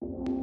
you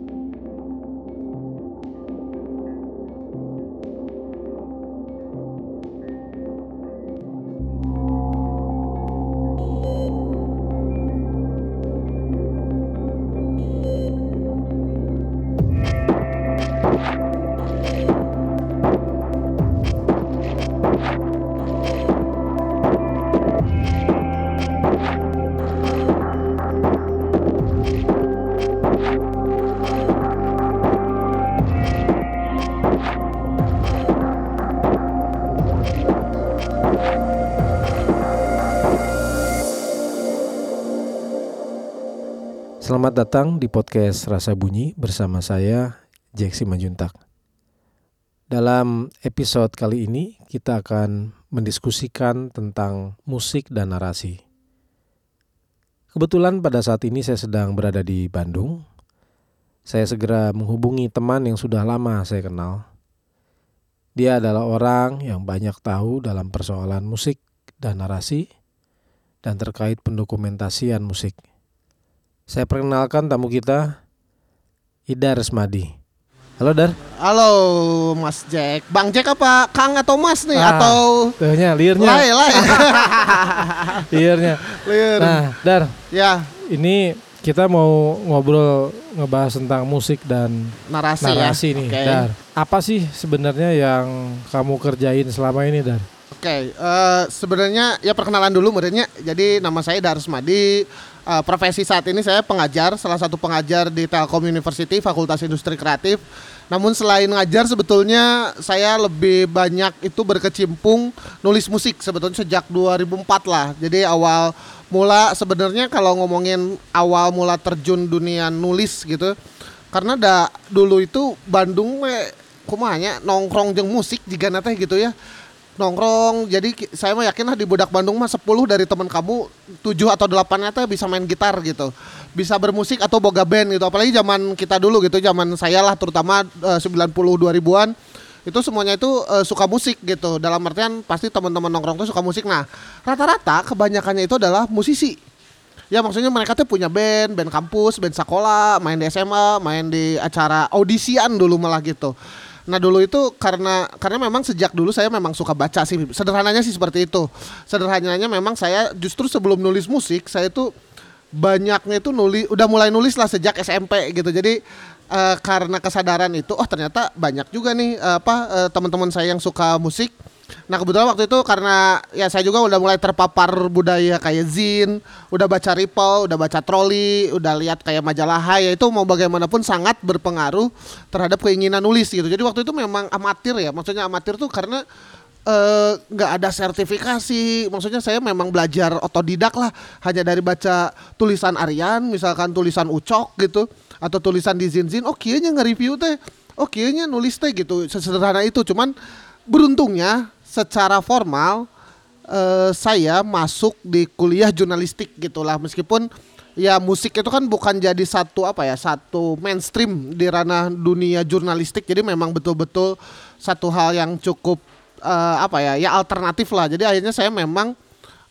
Selamat datang di podcast Rasa Bunyi bersama saya Jack Simanjuntak. Dalam episode kali ini kita akan mendiskusikan tentang musik dan narasi. Kebetulan pada saat ini saya sedang berada di Bandung. Saya segera menghubungi teman yang sudah lama saya kenal. Dia adalah orang yang banyak tahu dalam persoalan musik dan narasi dan terkait pendokumentasian musik. Saya perkenalkan tamu kita, Ida Resmadi. Halo Dar. Halo Mas Jack. Bang Jack apa Kang atau Mas nih Ah, atau Tuhnya, lirnya. Lai lai. Lirnya. Lir. Nah, Dar, ya, ini kita mau ngobrol ngebahas tentang musik dan narasi, narasi ya. nih, Oke. Dar. Apa sih sebenarnya yang kamu kerjain selama ini, Dar? Oke, eh, sebenarnya ya perkenalan dulu muridnya. Jadi nama saya Darsmadi. Eh, profesi saat ini saya pengajar, salah satu pengajar di Telkom University Fakultas Industri Kreatif. Namun selain ngajar sebetulnya saya lebih banyak itu berkecimpung nulis musik sebetulnya sejak 2004 lah. Jadi awal mula sebenarnya kalau ngomongin awal mula terjun dunia nulis gitu. Karena da, dulu itu Bandung we kumanya nongkrong jeung musik jika nate gitu ya nongkrong. Jadi saya mah yakin lah di budak Bandung mah 10 dari teman kamu 7 atau 8 nya bisa main gitar gitu. Bisa bermusik atau boga band gitu. Apalagi zaman kita dulu gitu zaman saya lah terutama eh, 90 2000-an itu semuanya itu eh, suka musik gitu. Dalam artian pasti teman-teman nongkrong tuh suka musik. Nah rata-rata kebanyakannya itu adalah musisi. Ya maksudnya mereka tuh punya band, band kampus, band sekolah, main di SMA, main di acara audisian dulu malah gitu. Nah dulu itu karena karena memang sejak dulu saya memang suka baca sih. Sederhananya sih seperti itu. Sederhananya memang saya justru sebelum nulis musik saya itu banyaknya itu nulis udah mulai nulis lah sejak SMP gitu. Jadi eh, karena kesadaran itu oh ternyata banyak juga nih eh, apa eh, teman-teman saya yang suka musik. Nah kebetulan waktu itu karena ya saya juga udah mulai terpapar budaya kayak zin, udah baca Ripple, udah baca Trolli, udah lihat kayak majalah Hai, ya itu mau bagaimanapun sangat berpengaruh terhadap keinginan nulis gitu. Jadi waktu itu memang amatir ya, maksudnya amatir tuh karena eh, nggak ada sertifikasi, maksudnya saya memang belajar otodidak lah, hanya dari baca tulisan Aryan, misalkan tulisan Ucok gitu, atau tulisan di zin zin, oh kayaknya nge-review teh, oh kayaknya nulis teh gitu, sesederhana itu, cuman beruntungnya secara formal eh, saya masuk di kuliah jurnalistik gitulah. Meskipun ya musik itu kan bukan jadi satu apa ya satu mainstream di ranah dunia jurnalistik. Jadi memang betul-betul satu hal yang cukup eh, apa ya ya alternatif lah. Jadi akhirnya saya memang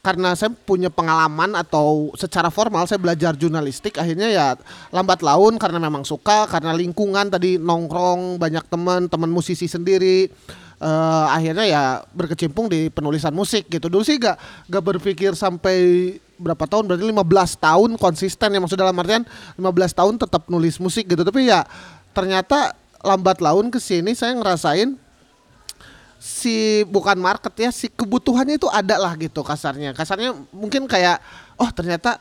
karena saya punya pengalaman atau secara formal saya belajar jurnalistik akhirnya ya lambat laun karena memang suka karena lingkungan tadi nongkrong banyak teman teman musisi sendiri eh, akhirnya ya berkecimpung di penulisan musik gitu. Dulu sih gak gak berpikir sampai berapa tahun berarti 15 tahun konsisten ya maksud dalam artian 15 tahun tetap nulis musik gitu. Tapi ya ternyata lambat laun ke sini saya ngerasain si bukan market ya si kebutuhannya itu ada lah gitu kasarnya. Kasarnya mungkin kayak oh ternyata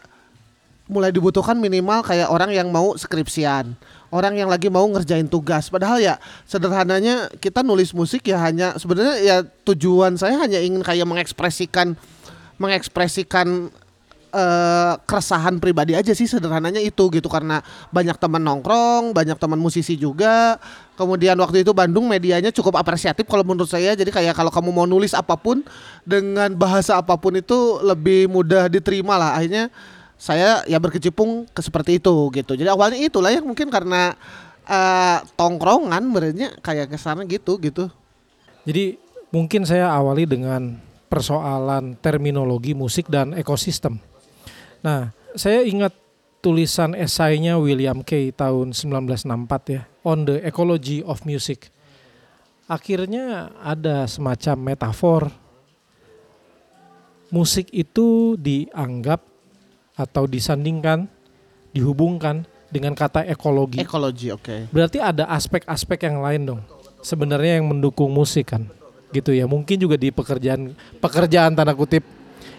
mulai dibutuhkan minimal kayak orang yang mau skripsian orang yang lagi mau ngerjain tugas padahal ya sederhananya kita nulis musik ya hanya sebenarnya ya tujuan saya hanya ingin kayak mengekspresikan mengekspresikan eh, keresahan pribadi aja sih sederhananya itu gitu karena banyak teman nongkrong, banyak teman musisi juga. Kemudian waktu itu Bandung medianya cukup apresiatif kalau menurut saya. Jadi kayak kalau kamu mau nulis apa pun dengan bahasa apa pun itu lebih mudah diterima lah. Akhirnya saya ya berkecimpung ke seperti itu gitu. Jadi awalnya itulah ya mungkin karena eh, tongkrongan berarti kayak ke sana gitu gitu. Jadi mungkin saya awali dengan persoalan terminologi musik dan ekosistem. Nah, saya ingat tulisan esainya William Kay tahun 1964 ya, On the Ecology of Music. Akhirnya ada semacam metafor musik itu dianggap atau disandingkan, dihubungkan dengan kata ekologi. Ekologi, oke. Berarti ada aspek-aspek yang lain dong. Sebenarnya yang mendukung musik kan. Gitu ya. Mungkin juga di pekerjaan pekerjaan tanda kutip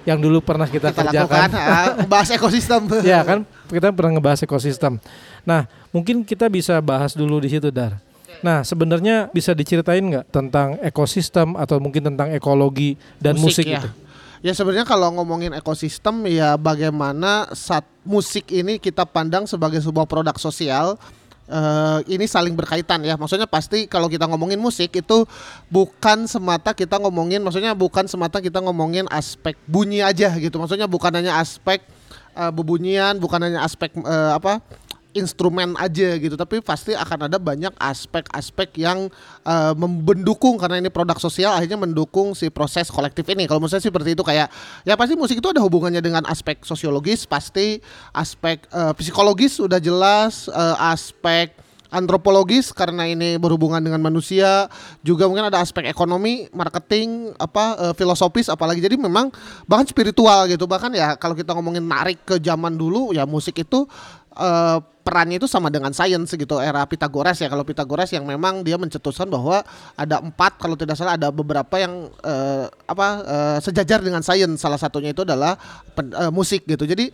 yang dulu pernah kita, Kita kerjakan. lakukan ah, bahas ekosistem. ya kan kita pernah ngebahas ekosistem. Nah, mungkin kita bisa bahas dulu di situ Dar. Nah, sebenarnya bisa diceritain nggak tentang ekosistem atau mungkin tentang ekologi dan musik, ya. itu? Ya sebenarnya kalau ngomongin ekosistem ya bagaimana saat musik ini kita pandang sebagai sebuah produk sosial eh, ini saling berkaitan ya. Maksudnya pasti kalau kita ngomongin musik itu bukan semata kita ngomongin maksudnya bukan semata kita ngomongin aspek bunyi aja gitu. Maksudnya bukan hanya aspek eh, bebunyian, bukan hanya aspek eh, apa? Instrumen aja gitu. Tapi pasti akan ada banyak aspek-aspek yang eh, mendukung karena ini produk sosial akhirnya mendukung si proses kolektif ini. Kalau menurut saya seperti itu kayak ya pasti musik itu ada hubungannya dengan aspek sosiologis pasti aspek eh, psikologis sudah jelas eh, aspek antropologis karena ini berhubungan dengan manusia juga mungkin ada aspek ekonomi marketing apa eh, filosofis apalagi. Jadi memang bahkan spiritual gitu. Bahkan ya kalau kita ngomongin narik ke zaman dulu ya musik itu eh, perannya itu sama dengan sains gitu era Pitagoras ya. Kalau Pitagoras yang memang dia mencetuskan bahwa ada empat kalau tidak salah ada beberapa yang eh, apa eh, sejajar dengan sains salah satunya itu adalah pen- eh, musik gitu. Jadi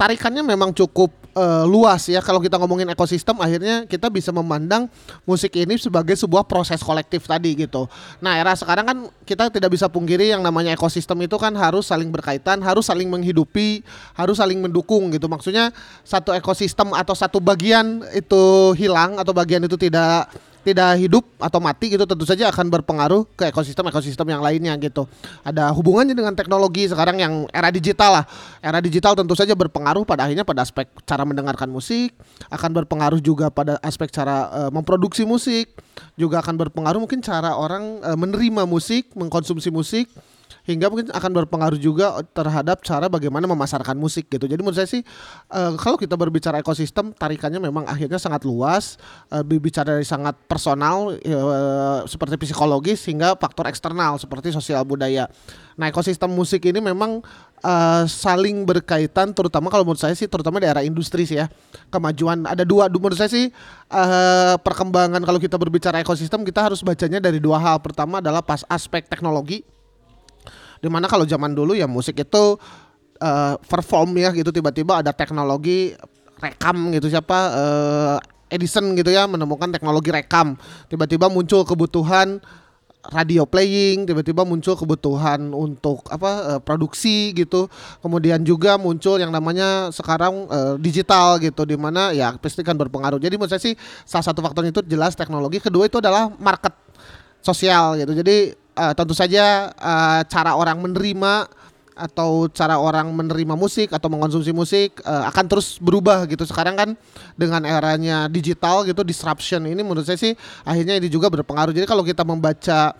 tarikannya memang cukup eh, luas ya kalau kita ngomongin ekosistem akhirnya kita bisa memandang musik ini sebagai sebuah proses kolektif tadi gitu. Nah era sekarang kan kita tidak bisa pungkiri yang namanya ekosistem itu kan harus saling berkaitan, harus saling menghidupi, harus saling mendukung gitu. Maksudnya satu ekosistem atau satu bagian itu hilang atau bagian itu tidak tidak hidup atau mati gitu tentu saja akan berpengaruh ke ekosistem-ekosistem yang lainnya gitu. Ada hubungannya dengan teknologi sekarang yang era digital lah. Era digital tentu saja berpengaruh pada akhirnya pada aspek cara mendengarkan musik, akan berpengaruh juga pada aspek cara eh, memproduksi musik, juga akan berpengaruh mungkin cara orang eh, menerima musik, mengkonsumsi musik hingga mungkin akan berpengaruh juga terhadap cara bagaimana memasarkan musik gitu. Jadi menurut saya sih eh, kalau kita berbicara ekosistem tarikannya memang akhirnya sangat luas, eh, berbicara dari sangat personal eh, seperti psikologis hingga faktor eksternal seperti sosial budaya. Nah, ekosistem musik ini memang eh, saling berkaitan terutama kalau menurut saya sih terutama di era industri sih ya. Kemajuan ada dua menurut saya sih eh, perkembangan kalau kita berbicara ekosistem kita harus bacanya dari dua hal. Pertama adalah pas aspek teknologi di mana kalau zaman dulu ya musik itu eh, perform ya gitu tiba-tiba ada teknologi rekam gitu siapa eh, Edison gitu ya menemukan teknologi rekam. Tiba-tiba muncul kebutuhan radio playing tiba-tiba muncul kebutuhan untuk apa eh, produksi gitu. Kemudian juga muncul yang namanya sekarang eh, digital gitu di mana ya pasti kan berpengaruh. Jadi menurut saya sih salah satu faktornya itu jelas teknologi kedua itu adalah market sosial gitu. Jadi eh, tentu saja eh, cara orang menerima atau cara orang menerima musik atau mengkonsumsi musik eh, akan terus berubah gitu. Sekarang kan dengan eranya digital gitu disruption ini menurut saya sih akhirnya ini juga berpengaruh. Jadi kalau kita membaca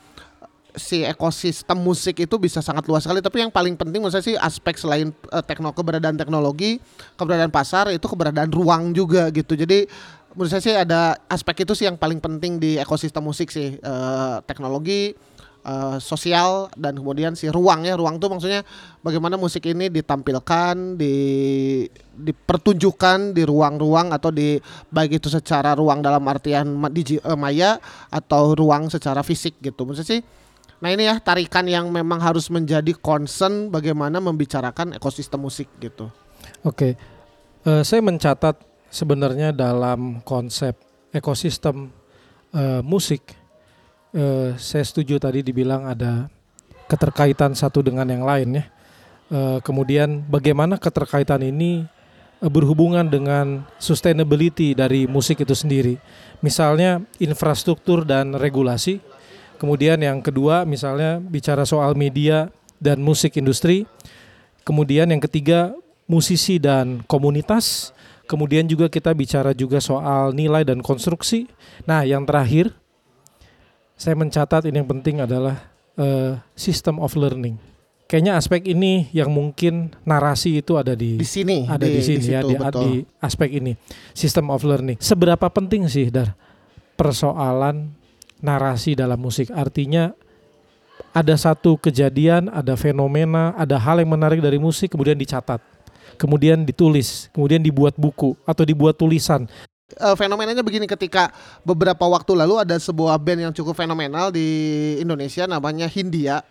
si ekosistem musik itu bisa sangat luas sekali tapi yang paling penting menurut saya sih aspek selain eh, tekno keberadaan teknologi keberadaan pasar itu keberadaan ruang juga gitu jadi menurut saya sih ada aspek itu sih yang paling penting di ekosistem musik sih Eh, teknologi eh, sosial dan kemudian si ruang ya. Ruang tuh maksudnya bagaimana musik ini ditampilkan di dipertunjukkan di ruang-ruang atau di baik itu secara ruang dalam artian ma- digi- eh, maya atau ruang secara fisik gitu. Saya sih Nah ini ya tarikan yang memang harus menjadi concern bagaimana membicarakan ekosistem musik gitu. Oke, Eh, saya mencatat sebenarnya dalam konsep ekosistem eh, musik, eh, saya setuju tadi dibilang ada keterkaitan satu dengan yang lain ya. Eh, kemudian bagaimana keterkaitan ini eh, berhubungan dengan sustainability dari musik itu sendiri. Misalnya infrastruktur dan regulasi. Kemudian yang kedua misalnya bicara soal media dan musik industri. Kemudian yang ketiga musisi dan komunitas. Kemudian juga kita bicara juga soal nilai dan konstruksi. Nah, yang terakhir saya mencatat ini yang penting adalah eh, system of learning. kayaknya aspek ini yang mungkin narasi itu ada di di sini ada di, sini ya situ, di, betul. di aspek ini system of learning. Seberapa penting sih dar persoalan narasi dalam musik? Artinya ada satu kejadian, ada fenomena, ada hal yang menarik dari musik kemudian dicatat, kemudian ditulis, kemudian dibuat buku atau dibuat tulisan. Eh, fenomenanya begini ketika beberapa waktu lalu ada sebuah band yang cukup fenomenal di Indonesia namanya Hindia.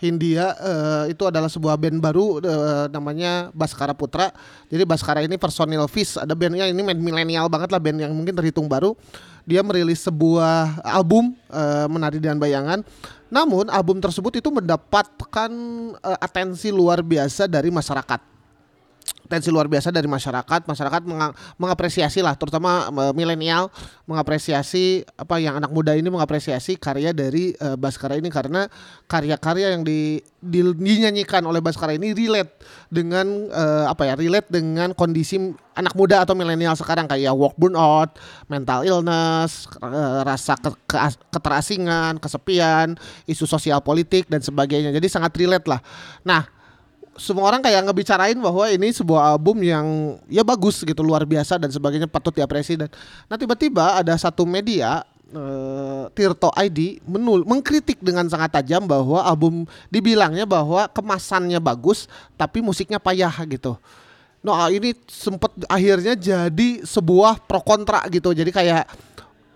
Hindia eh, itu adalah sebuah band baru eh, namanya Baskara Putra. Jadi Baskara ini personil Fish, ada bandnya ini milenial banget lah band yang mungkin terhitung baru. Dia merilis sebuah album eh, Menari dengan Bayangan. Namun album tersebut itu mendapatkan eh, atensi luar biasa dari masyarakat tensi luar biasa dari masyarakat. Masyarakat menga- mengapresiasi lah, terutama eh, milenial mengapresiasi apa yang anak muda ini mengapresiasi karya dari eh, Baskara ini karena karya-karya yang di, di- dinyanyikan oleh Baskara ini relate dengan eh, apa ya relate dengan kondisi anak muda atau milenial sekarang kayak work burnout, mental illness, eh, rasa ke- ke- keterasingan, kesepian, isu sosial politik dan sebagainya. Jadi sangat relate lah. Nah, semua orang kayak ngebicarain bahwa ini sebuah album yang ya bagus gitu luar biasa dan sebagainya patut diapresiasi dan nah tiba-tiba ada satu media eh, Tirto ID menul mengkritik dengan sangat tajam bahwa album dibilangnya bahwa kemasannya bagus tapi musiknya payah gitu. Nah ini sempet akhirnya jadi sebuah pro kontra gitu jadi kayak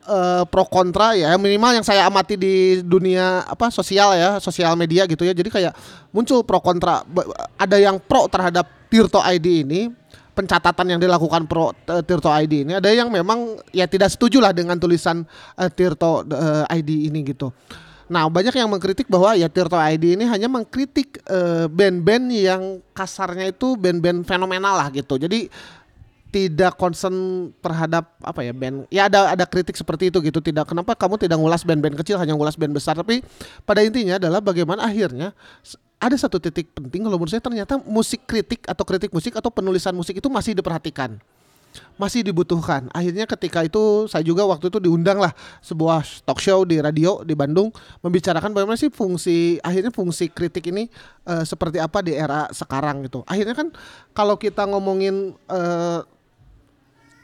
eh, pro kontra ya minimal yang saya amati di dunia apa sosial ya sosial media gitu ya. Jadi kayak muncul pro kontra. Ada yang pro terhadap Tirto ID ini pencatatan yang dilakukan pro eh, Tirto ID ini ada yang memang ya tidak setuju lah dengan tulisan eh, Tirto eh, ID ini gitu. Nah banyak yang mengkritik bahwa ya Tirto ID ini hanya mengkritik band-band yang kasarnya itu band-band fenomenal lah gitu. Jadi tidak concern terhadap apa ya band. Ya ada ada kritik seperti itu gitu. Tidak kenapa kamu tidak ngulas band-band kecil hanya ngulas band besar? Tapi pada intinya adalah bagaimana akhirnya ada satu titik penting kalau menurut saya ternyata musik kritik atau kritik musik atau penulisan musik itu masih diperhatikan. Masih dibutuhkan. Akhirnya ketika itu saya juga waktu itu diundang lah sebuah talk show di radio di Bandung membicarakan bagaimana sih fungsi akhirnya fungsi kritik ini eh, seperti apa di era sekarang gitu. Akhirnya kan kalau kita ngomongin eh,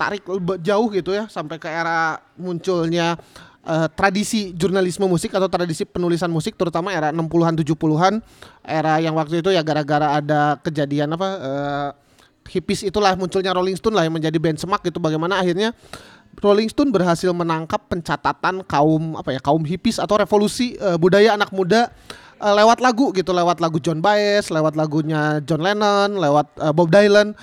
tarik jauh gitu ya sampai ke era munculnya eh, tradisi jurnalisme musik atau tradisi penulisan musik terutama era 60-an 70-an era yang waktu itu ya gara-gara ada kejadian apa eh, hippies itulah munculnya Rolling Stone lah yang menjadi semak gitu. Bagaimana akhirnya Rolling Stone berhasil menangkap pencatatan kaum apa ya kaum hippies atau revolusi eh, budaya anak muda lewat lagu gitu. Lewat lagu John Baez lewat lagunya John Lennon lewat eh, Bob Dylan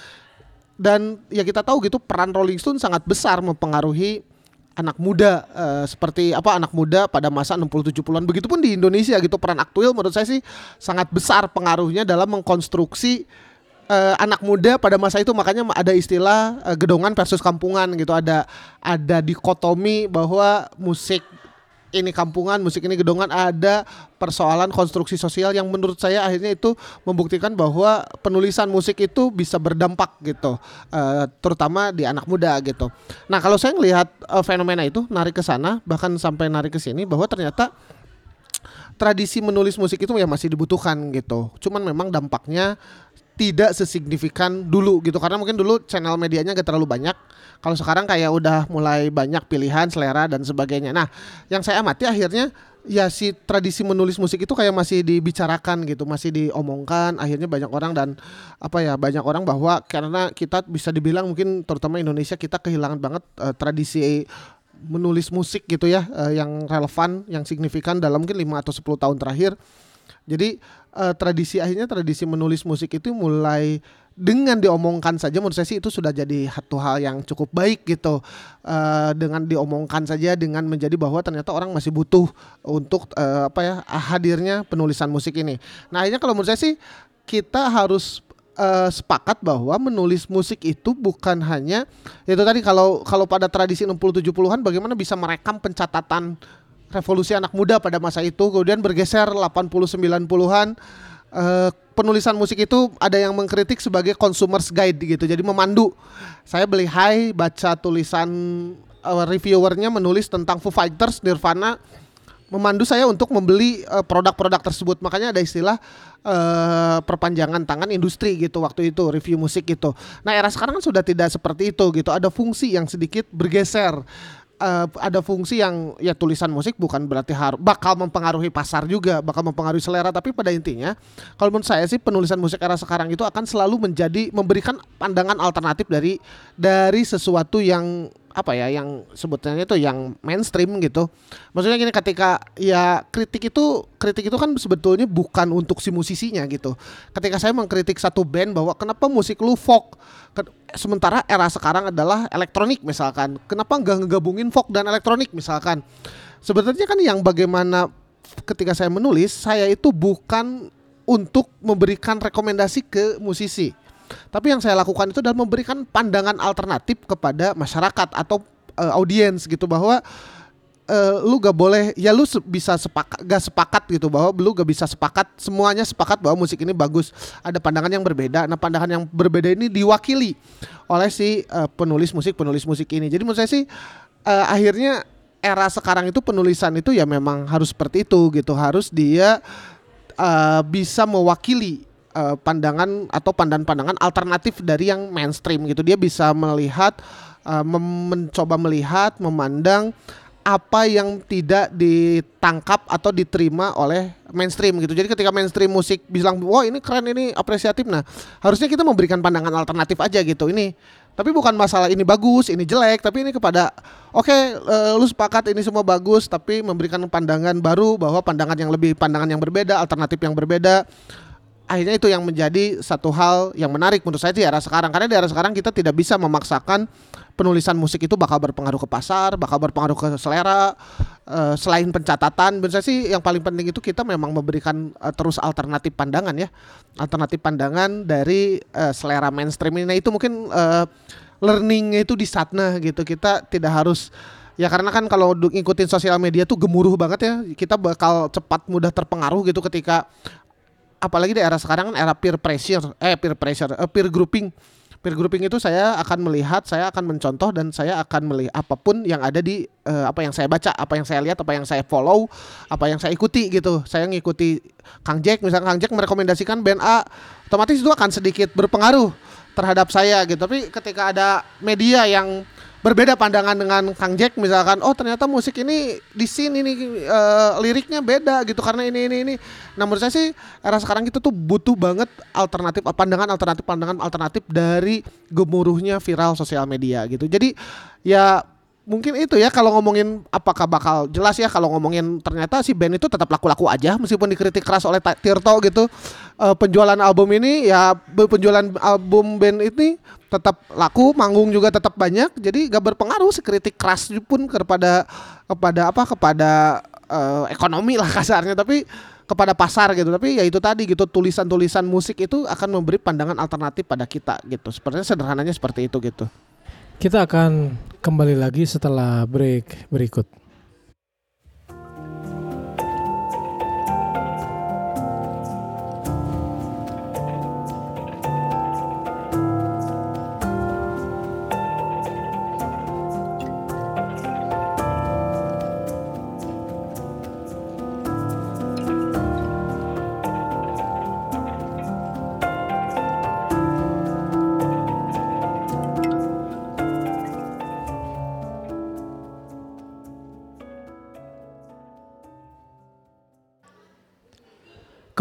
dan ya kita tahu gitu peran Rolling Stone sangat besar mempengaruhi anak muda eh, seperti apa anak muda pada masa 60 70-an begitupun di Indonesia gitu peran Aktuil menurut saya sih sangat besar pengaruhnya dalam mengkonstruksi eh, anak muda pada masa itu. Makanya ada istilah eh, gedongan versus kampungan gitu. Ada ada dikotomi bahwa musik ini kampungan, musik ini gedongan ada persoalan konstruksi sosial yang menurut saya akhirnya itu membuktikan bahwa penulisan musik itu bisa berdampak gitu, eh, terutama di anak muda gitu. Nah kalau saya ngelihat eh, fenomena itu narik ke sana, bahkan sampai narik ke sini bahwa ternyata tradisi menulis musik itu ya masih dibutuhkan gitu. Cuman memang dampaknya tidak sesignifikan dulu gitu karena mungkin dulu channel medianya gak terlalu banyak. Kalau sekarang kayak udah mulai banyak pilihan, selera dan sebagainya. Nah, yang saya amati akhirnya ya si tradisi menulis musik itu kayak masih dibicarakan gitu, masih diomongkan. Akhirnya banyak orang dan apa ya banyak orang bahwa karena kita bisa dibilang mungkin terutama Indonesia kita kehilangan banget eh, tradisi menulis musik gitu ya eh, yang relevan, yang signifikan dalam mungkin 5 atau 10 tahun terakhir. Jadi eh, tradisi akhirnya tradisi menulis musik itu mulai dengan diomongkan saja menurut saya sih itu sudah jadi satu hal yang cukup baik gitu Eh, dengan diomongkan saja dengan menjadi bahwa ternyata orang masih butuh untuk eh, apa ya hadirnya penulisan musik ini. Nah akhirnya kalau menurut saya sih kita harus eh, sepakat bahwa menulis musik itu bukan hanya itu tadi kalau kalau pada tradisi 60 70-an bagaimana bisa merekam pencatatan revolusi anak muda pada masa itu kemudian bergeser 80 90-an eh, penulisan musik itu ada yang mengkritik sebagai consumers guide gitu jadi memandu saya beli high baca tulisan eh, reviewernya menulis tentang Foo Fighters Nirvana memandu saya untuk membeli eh, produk-produk tersebut. Makanya ada istilah eh, perpanjangan tangan industri gitu waktu itu review musik gitu. Nah era sekarang kan sudah tidak seperti itu gitu. Ada fungsi yang sedikit bergeser. Eh, ada fungsi yang ya tulisan musik bukan berarti harus bakal mempengaruhi pasar juga, bakal mempengaruhi selera. Tapi pada intinya, kalau menurut saya sih penulisan musik era sekarang itu akan selalu menjadi memberikan pandangan alternatif dari dari sesuatu yang apa ya yang sebutnya itu yang mainstream gitu. Maksudnya gini ketika ya kritik itu kritik itu kan sebetulnya bukan untuk si musisinya gitu. Ketika saya mengkritik satu band bahwa kenapa musik lu folk sementara era sekarang adalah elektronik misalkan. Kenapa nggak ngegabungin folk dan elektronik misalkan? Sebenarnya kan yang bagaimana ketika saya menulis saya itu bukan untuk memberikan rekomendasi ke musisi. Tapi yang saya lakukan itu adalah memberikan pandangan alternatif kepada masyarakat atau eh, audiens gitu bahwa eh, lu gak boleh ya lu se- bisa sepakat gak sepakat gitu bahwa lu gak bisa sepakat semuanya sepakat bahwa musik ini bagus. Ada pandangan yang berbeda. Nah pandangan yang berbeda ini diwakili oleh si eh, penulis musik penulis musik ini. Jadi menurut saya sih eh, akhirnya era sekarang itu penulisan itu ya memang harus seperti itu gitu. Harus dia eh, bisa mewakili eh, pandangan atau pandangan-pandangan alternatif dari yang mainstream gitu. Dia bisa melihat mem- mencoba melihat, memandang apa yang tidak ditangkap atau diterima oleh mainstream gitu. Jadi ketika mainstream musik bilang, "Wah, ini keren, ini apresiatif." Nah, harusnya kita memberikan pandangan alternatif aja gitu. Ini tapi bukan masalah ini bagus, ini jelek, tapi ini kepada oke, eh, lu sepakat ini semua bagus, tapi memberikan pandangan baru bahwa pandangan yang lebih pandangan yang berbeda, alternatif yang berbeda. Akhirnya itu yang menjadi satu hal yang menarik menurut saya di era sekarang karena di era sekarang kita tidak bisa memaksakan penulisan musik itu bakal berpengaruh ke pasar, bakal berpengaruh ke selera. Eh, selain pencatatan, menurut saya sih yang paling penting itu kita memang memberikan eh, terus alternatif pandangan ya, alternatif pandangan dari eh, selera mainstream ini. Nah itu mungkin eh, learningnya itu di sana gitu. Kita tidak harus ya karena kan kalau ngikutin sosial media tuh gemuruh banget ya. Kita bakal cepat mudah terpengaruh gitu ketika apalagi di era sekarang kan era peer pressure, eh peer pressure, eh, peer grouping. Peer grouping itu saya akan melihat, saya akan mencontoh dan saya akan melihat apa pun yang ada di eh, apa yang saya baca, apa yang saya lihat, apa yang saya follow, apa yang saya ikuti gitu. Saya ngikuti Kang Jack, misalnya Kang Jack merekomendasikan band A, otomatis itu akan sedikit berpengaruh terhadap saya gitu. Tapi ketika ada media yang berbeda pandangan dengan Kang Jack misalkan oh ternyata musik ini di sini nih eh, liriknya beda gitu. Karena ini ini ini. Nah menurut saya sih era sekarang kita tuh butuh banget alternatif pandangan alternatif pandangan alternatif dari gemuruhnya viral sosial media gitu. Jadi ya mungkin itu ya kalau ngomongin apakah bakal jelas ya kalau ngomongin ternyata si band itu tetap laku-laku aja meskipun dikritik keras oleh Tirto gitu. Eh, penjualan album ini ya penjualan album band ini tetap laku manggung juga tetap banyak jadi gak berpengaruh sekritik keras pun kepada kepada apa kepada eh, ekonomi lah kasarnya tapi kepada pasar gitu. Tapi ya itu tadi gitu tulisan-tulisan musik itu akan memberi pandangan alternatif pada kita gitu. Sebenarnya sederhananya seperti itu gitu Kita akan kembali lagi setelah break berikut.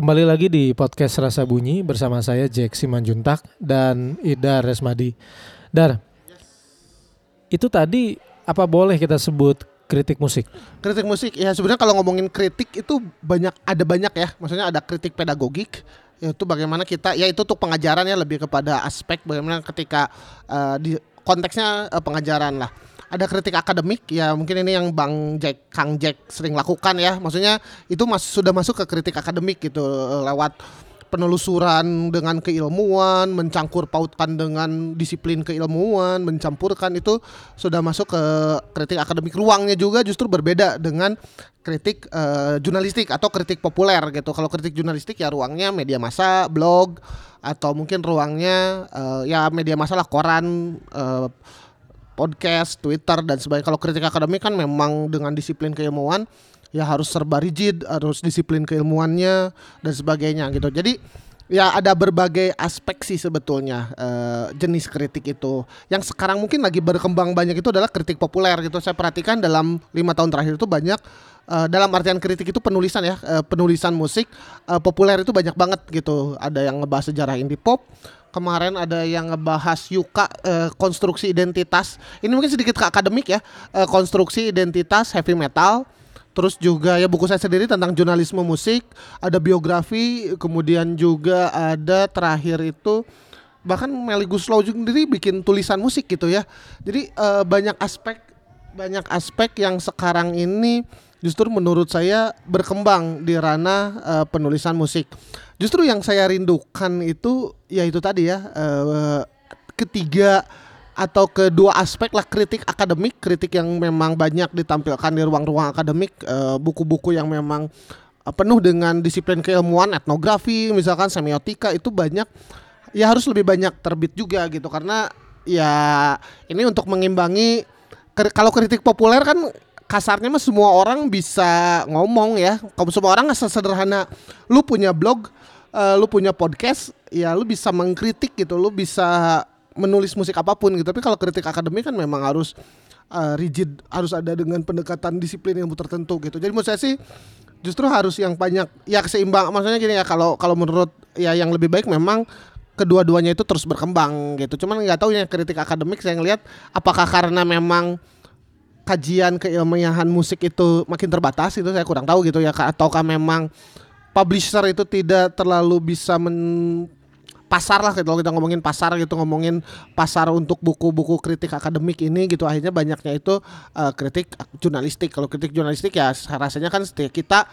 Kembali lagi di podcast Rasa Bunyi bersama saya Jack Simanjuntak dan Ida Resmadi. Dar, itu tadi apa boleh kita sebut kritik musik? kritik musik ya sebenarnya kalau ngomongin kritik itu banyak ada banyak ya maksudnya ada kritik pedagogik yaitu bagaimana kita ya itu tuh pengajarannya lebih kepada aspek bagaimana ketika eh, di konteksnya eh, pengajaran lah ada kritik akademik ya mungkin ini yang Bang Jack Kang Jack sering lakukan ya maksudnya itu mas sudah masuk ke kritik akademik gitu eh, lewat penelusuran dengan keilmuan, mencangkur pautkan dengan disiplin keilmuan, mencampurkan itu sudah masuk ke kritik akademik. Ruangnya juga justru berbeda dengan kritik eh, jurnalistik atau kritik populer gitu. Kalau kritik jurnalistik ya ruangnya media massa, blog atau mungkin ruangnya eh, ya media massa lah koran eh, podcast, Twitter dan sebagainya. Kalau kritik akademik kan memang dengan disiplin keilmuan ya harus serba rigid, harus disiplin keilmuannya dan sebagainya gitu. Jadi ya ada berbagai aspek sih sebetulnya eh, jenis kritik itu. Yang sekarang mungkin lagi berkembang banyak itu adalah kritik populer gitu. Saya perhatikan dalam lima tahun terakhir itu banyak eh, dalam artian kritik itu penulisan ya, eh, penulisan musik eh, populer itu banyak banget gitu. Ada yang ngebahas sejarah indie pop, kemarin ada yang ngebahas Yuka eh, konstruksi identitas. Ini mungkin sedikit ke akademik ya, eh, konstruksi identitas heavy metal. Terus juga ya buku saya sendiri tentang jurnalisme musik, ada biografi, kemudian juga ada terakhir itu bahkan Melly Guslow sendiri bikin tulisan musik gitu ya. Jadi eh, banyak aspek banyak aspek yang sekarang ini justru menurut saya berkembang di ranah eh, penulisan musik. Justru yang saya rindukan itu ya itu tadi ya eh, ketiga atau kedua aspek lah kritik akademik, kritik yang memang banyak ditampilkan di ruang-ruang akademik, eh, buku-buku yang memang eh, penuh dengan disiplin keilmuan, etnografi, misalkan semiotika itu banyak ya harus lebih banyak terbit juga gitu karena ya ini untuk mengimbangi kalau kritik populer kan kasarnya mah semua orang bisa ngomong ya. Kalau semua orang sesederhana lu punya blog, eh, lu punya podcast, ya lu bisa mengkritik gitu, lu bisa menulis musik apa pun gitu. Tapi kalau kritik akademik kan memang harus eh, rigid, harus ada dengan pendekatan disiplin yang tertentu gitu. Jadi menurut saya sih justru harus yang banyak ya keseimbang maksudnya gini ya kalau kalau menurut ya yang lebih baik memang kedua-duanya itu terus berkembang gitu. Cuman nggak tahu yang kritik akademik saya ngelihat apakah karena memang kajian keilmiahan musik itu makin terbatas itu saya kurang tahu gitu ya ataukah memang publisher itu tidak terlalu bisa men pasar lah kalau kita ngomongin pasar gitu ngomongin pasar untuk buku-buku kritik akademik ini gitu akhirnya banyaknya itu eh, kritik jurnalistik. Kalau kritik jurnalistik ya rasanya kan kita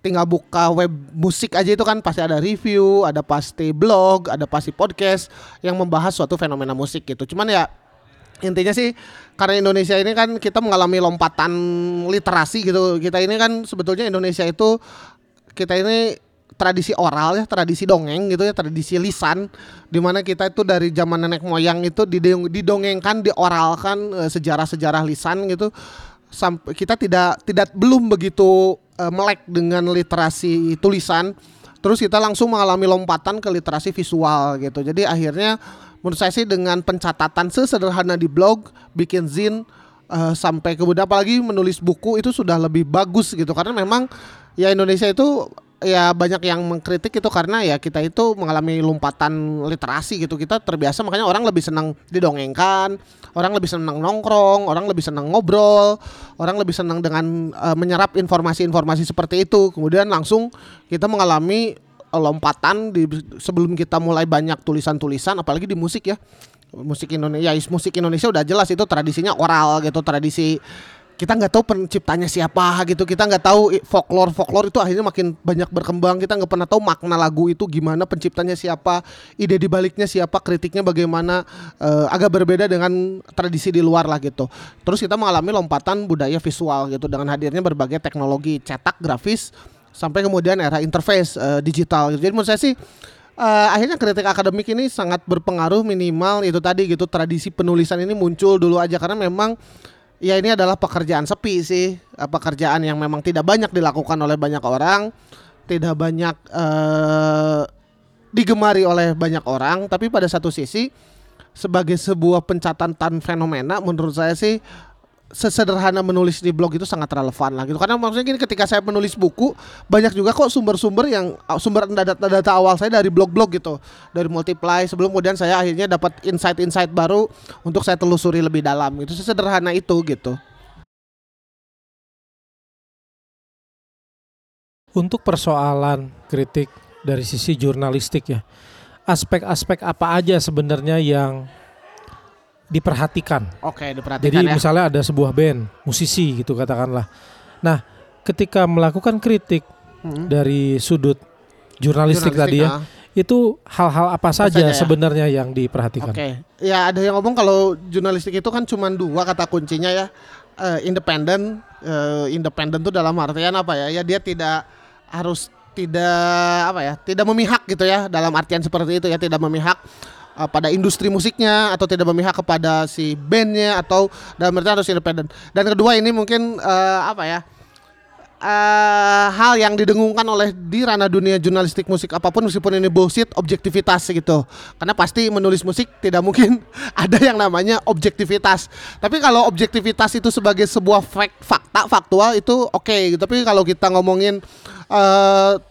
tinggal buka web musik aja itu kan pasti ada review ada pasti blog ada pasti podcast yang membahas suatu fenomena musik gitu. Cuman ya intinya sih karena Indonesia ini kan kita mengalami lompatan literasi gitu. Kita ini kan sebetulnya Indonesia itu kita ini tradisi oral ya tradisi dongeng gitu ya tradisi lisan di mana kita itu dari zaman nenek moyang itu didong- didongengkan dioralkan eh, sejarah-sejarah lisan gitu. Sampai kita tidak tidak belum begitu eh, melek dengan literasi tulisan terus kita langsung mengalami lompatan ke literasi visual gitu. Jadi akhirnya menurut saya sih dengan pencatatan sesederhana di blog bikin zin eh, sampai kemudian apalagi menulis buku itu sudah lebih bagus gitu. Karena memang ya Indonesia itu ya banyak yang mengkritik itu karena ya kita itu mengalami lompatan literasi gitu. Kita terbiasa makanya orang lebih senang didongengkan orang lebih senang nongkrong orang lebih senang ngobrol orang lebih senang dengan eh, menyerap informasi-informasi seperti itu. Kemudian langsung kita mengalami eh, lompatan di sebelum kita mulai banyak tulisan-tulisan apalagi di musik ya. Musik Indonesia ya musik Indonesia udah jelas itu tradisinya oral gitu tradisi kita nggak tahu penciptanya siapa gitu. Kita nggak tahu folklore folklore itu akhirnya makin banyak berkembang. Kita nggak pernah tahu makna lagu itu gimana penciptanya siapa ide dibaliknya siapa kritiknya bagaimana. Eh, agak berbeda dengan tradisi di luar lah gitu. Terus kita mengalami lompatan budaya visual gitu dengan hadirnya berbagai teknologi cetak grafis sampai kemudian era interface eh, digital gitu. Jadi menurut saya sih eh, akhirnya kritik akademik ini sangat berpengaruh minimal itu tadi gitu. Tradisi penulisan ini muncul dulu aja karena memang ya ini adalah pekerjaan sepi sih. Eh, pekerjaan yang memang tidak banyak dilakukan oleh banyak orang tidak banyak eh, digemari oleh banyak orang. Tapi pada satu sisi sebagai sebuah pencatatan fenomena menurut saya sih sesederhana menulis di blog itu sangat relevan lah gitu. Karena maksudnya gini ketika saya menulis buku banyak juga kok sumber-sumber yang sumber data-data awal saya dari blog-blog gitu. Dari multiply sebelum kemudian saya akhirnya dapat insight-insight baru untuk saya telusuri lebih dalam itu sesederhana itu gitu. Untuk persoalan kritik dari sisi jurnalistik ya, aspek-aspek apa aja sebenarnya yang diperhatikan. oke Jadi diperhatikan ya misalnya ada sebuah band, musisi gitu katakanlah. Nah, ketika melakukan kritik Hmm. dari sudut jurnalistik, tadi ya, ah. itu hal-hal apa saja saja ya? sebenarnya yang diperhatikan? Oke, ya ada yang ngomong kalau jurnalistik itu kan cuma dua kata kuncinya ya, Eh, independen, Eh, independen tuh dalam artian apa ya? Ya dia tidak harus tidak apa ya, tidak memihak gitu ya, dalam artian seperti itu ya, tidak memihak eh, pada industri musiknya atau tidak memihak kepada si bandnya atau dalam artian harus independen. Dan kedua ini mungkin eh, apa ya? uh, hal yang didengungkan oleh di ranah dunia jurnalistik musik apa pun meskipun ini bullshit objektivitas gitu karena pasti menulis musik tidak mungkin ada yang namanya objektivitas tapi kalau objektivitas itu sebagai sebuah fact, fakta faktual itu oke okay. tapi kalau kita ngomongin uh,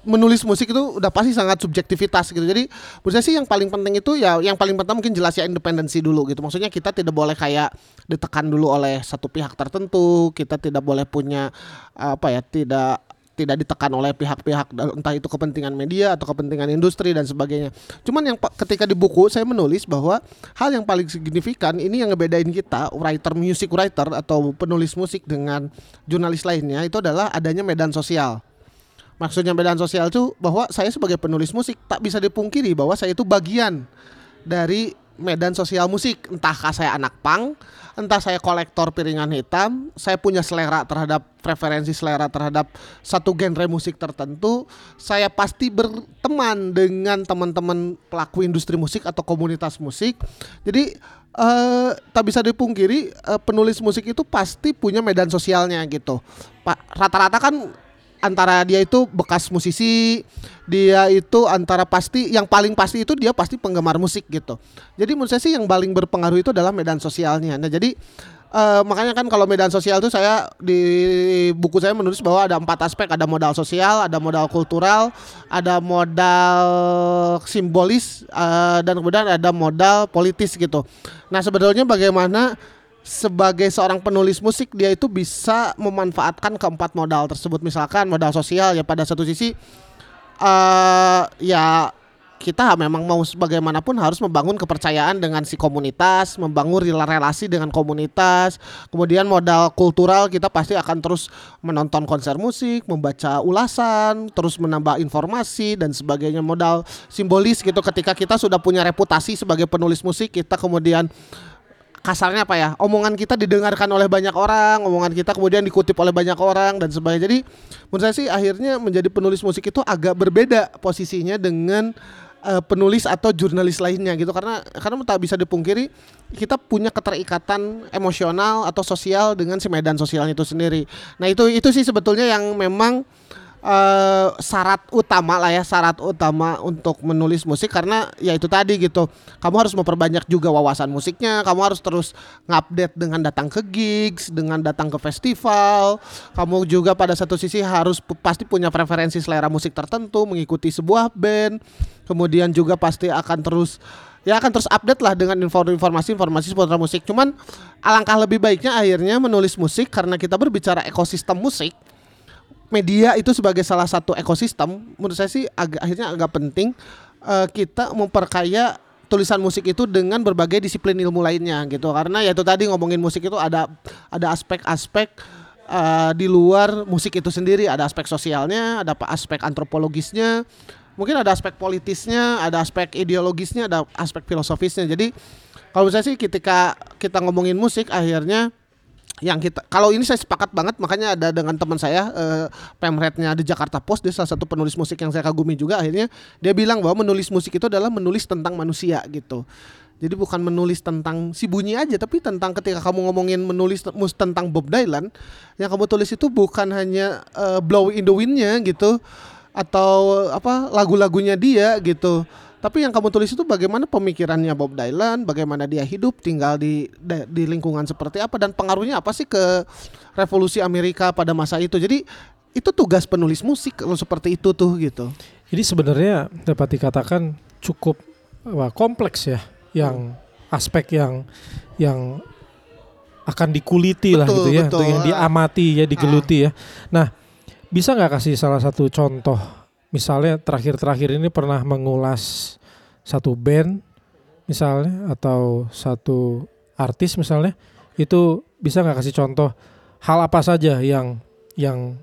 menulis musik itu udah pasti sangat subjektivitas gitu jadi menurut sih yang paling penting itu ya yang paling pertama mungkin jelas ya independensi dulu gitu maksudnya kita tidak boleh kayak ditekan dulu oleh satu pihak tertentu kita tidak boleh punya apa ya tidak tidak ditekan oleh pihak-pihak entah itu kepentingan media atau kepentingan industri dan sebagainya. Cuman yang ketika di buku saya menulis bahwa hal yang paling signifikan ini yang ngebedain kita writer music writer atau penulis musik dengan jurnalis lainnya itu adalah adanya medan sosial. Maksudnya medan sosial itu bahwa saya sebagai penulis musik tak bisa dipungkiri bahwa saya itu bagian dari medan sosial musik entahkah saya anak pang entah saya kolektor piringan hitam, saya punya selera terhadap preferensi selera terhadap satu genre musik tertentu, saya pasti berteman dengan teman-teman pelaku industri musik atau komunitas musik. Jadi uh, tak bisa dipungkiri uh, penulis musik itu pasti punya medan sosialnya gitu. Pak rata-rata kan antara dia itu bekas musisi, dia itu antara pasti yang paling pasti itu dia pasti penggemar musik gitu. Jadi menurut saya sih yang paling berpengaruh itu adalah medan sosialnya. Nah, jadi uh, makanya kan kalau medan sosial itu saya di buku saya menulis bahwa ada empat aspek, ada modal sosial, ada modal kultural, ada modal simbolis uh, dan kemudian ada modal politis gitu. Nah, sebetulnya bagaimana sebagai seorang penulis musik dia itu bisa memanfaatkan keempat modal tersebut misalkan modal sosial ya pada satu sisi uh, ya kita memang mau bagaimanapun harus membangun kepercayaan dengan si komunitas, membangun relasi dengan komunitas. Kemudian modal kultural kita pasti akan terus menonton konser musik, membaca ulasan, terus menambah informasi dan sebagainya. Modal simbolis gitu ketika kita sudah punya reputasi sebagai penulis musik, kita kemudian kasarnya apa ya? Omongan kita didengarkan oleh banyak orang omongan kita kemudian dikutip oleh banyak orang dan sebagainya. Jadi menurut saya sih akhirnya menjadi penulis musik itu agak berbeda posisinya dengan uh, penulis atau jurnalis lainnya gitu. Karena karena tak bisa dipungkiri kita punya keterikatan emosional atau sosial dengan si medan sosialnya itu sendiri. Nah itu itu sih sebetulnya yang memang uh, syarat utama lah ya syarat utama untuk menulis musik. Karena ya itu tadi gitu kamu harus memperbanyak juga wawasan musiknya kamu harus terus ngupdate dengan datang ke gigs dengan datang ke festival. Kamu juga pada satu sisi harus pasti punya preferensi selera musik tertentu mengikuti sebuah band. Kemudian juga pasti akan terus ya akan terus update lah dengan informasi-informasi seputar musik. Cuman alangkah lebih baiknya akhirnya menulis musik karena kita berbicara ekosistem musik media itu sebagai salah satu ekosistem menurut saya sih agak akhirnya agak penting uh, kita memperkaya tulisan musik itu dengan berbagai disiplin ilmu lainnya gitu. Karena ya itu tadi ngomongin musik itu ada ada aspek-aspek uh, di luar musik itu sendiri. Ada aspek sosialnya ada aspek antropologisnya mungkin ada aspek politisnya ada aspek ideologisnya ada aspek filosofisnya. Jadi kalau saya sih ketika kita ngomongin musik akhirnya yang kita kalau ini saya sepakat banget makanya ada dengan teman saya uh, pemretnya di Jakarta Post dia salah satu penulis musik yang saya kagumi juga akhirnya dia bilang bahwa menulis musik itu adalah menulis tentang manusia gitu. Jadi bukan menulis tentang si bunyi aja tapi tentang ketika kamu ngomongin menulis mus tentang Bob Dylan yang kamu tulis itu bukan hanya uh, Blow in the Wind-nya gitu atau apa lagu-lagunya dia gitu tapi yang kamu tulis itu bagaimana pemikirannya Bob Dylan, bagaimana dia hidup, tinggal di di lingkungan seperti apa dan pengaruhnya apa sih ke revolusi Amerika pada masa itu. Jadi itu tugas penulis musik kalau seperti itu tuh gitu. Jadi sebenarnya dapat dikatakan cukup wah, kompleks ya, yang hmm. aspek yang yang akan dikuliti betul, lah gitu ya, betul. yang diamati ya, digeluti ah. ya. Nah, bisa nggak kasih salah satu contoh misalnya terakhir-terakhir ini pernah mengulas satu band misalnya atau satu artis misalnya itu bisa nggak kasih contoh hal apa saja yang yang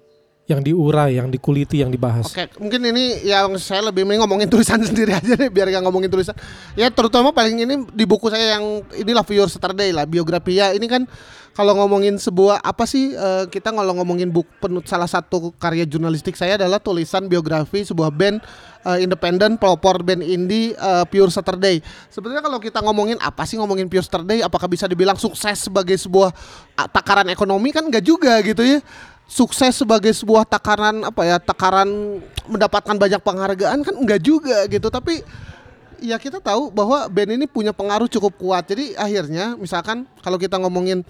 yang diurai, yang dikuliti, yang dibahas. Oke, mungkin ini yang saya lebih mending ngomongin tulisan sendiri aja deh, biar gak ngomongin tulisan. Ya terutama paling ini di buku saya yang inilah Viewer Saturday lah, biografi ya. Ini kan kalau ngomongin sebuah apa sih uh, kita kalau ngomongin buku penut salah satu karya jurnalistik saya adalah tulisan biografi sebuah band uh, independen pelopor band indie uh, Pure Saturday. Sebenarnya kalau kita ngomongin apa sih ngomongin Pure Saturday apakah bisa dibilang sukses sebagai sebuah takaran ekonomi kan enggak juga gitu ya sukses sebagai sebuah takaran apa ya takaran mendapatkan banyak penghargaan kan enggak juga gitu. Tapi ya kita tahu bahwa band ini punya pengaruh cukup kuat. Jadi akhirnya misalkan kalau kita ngomongin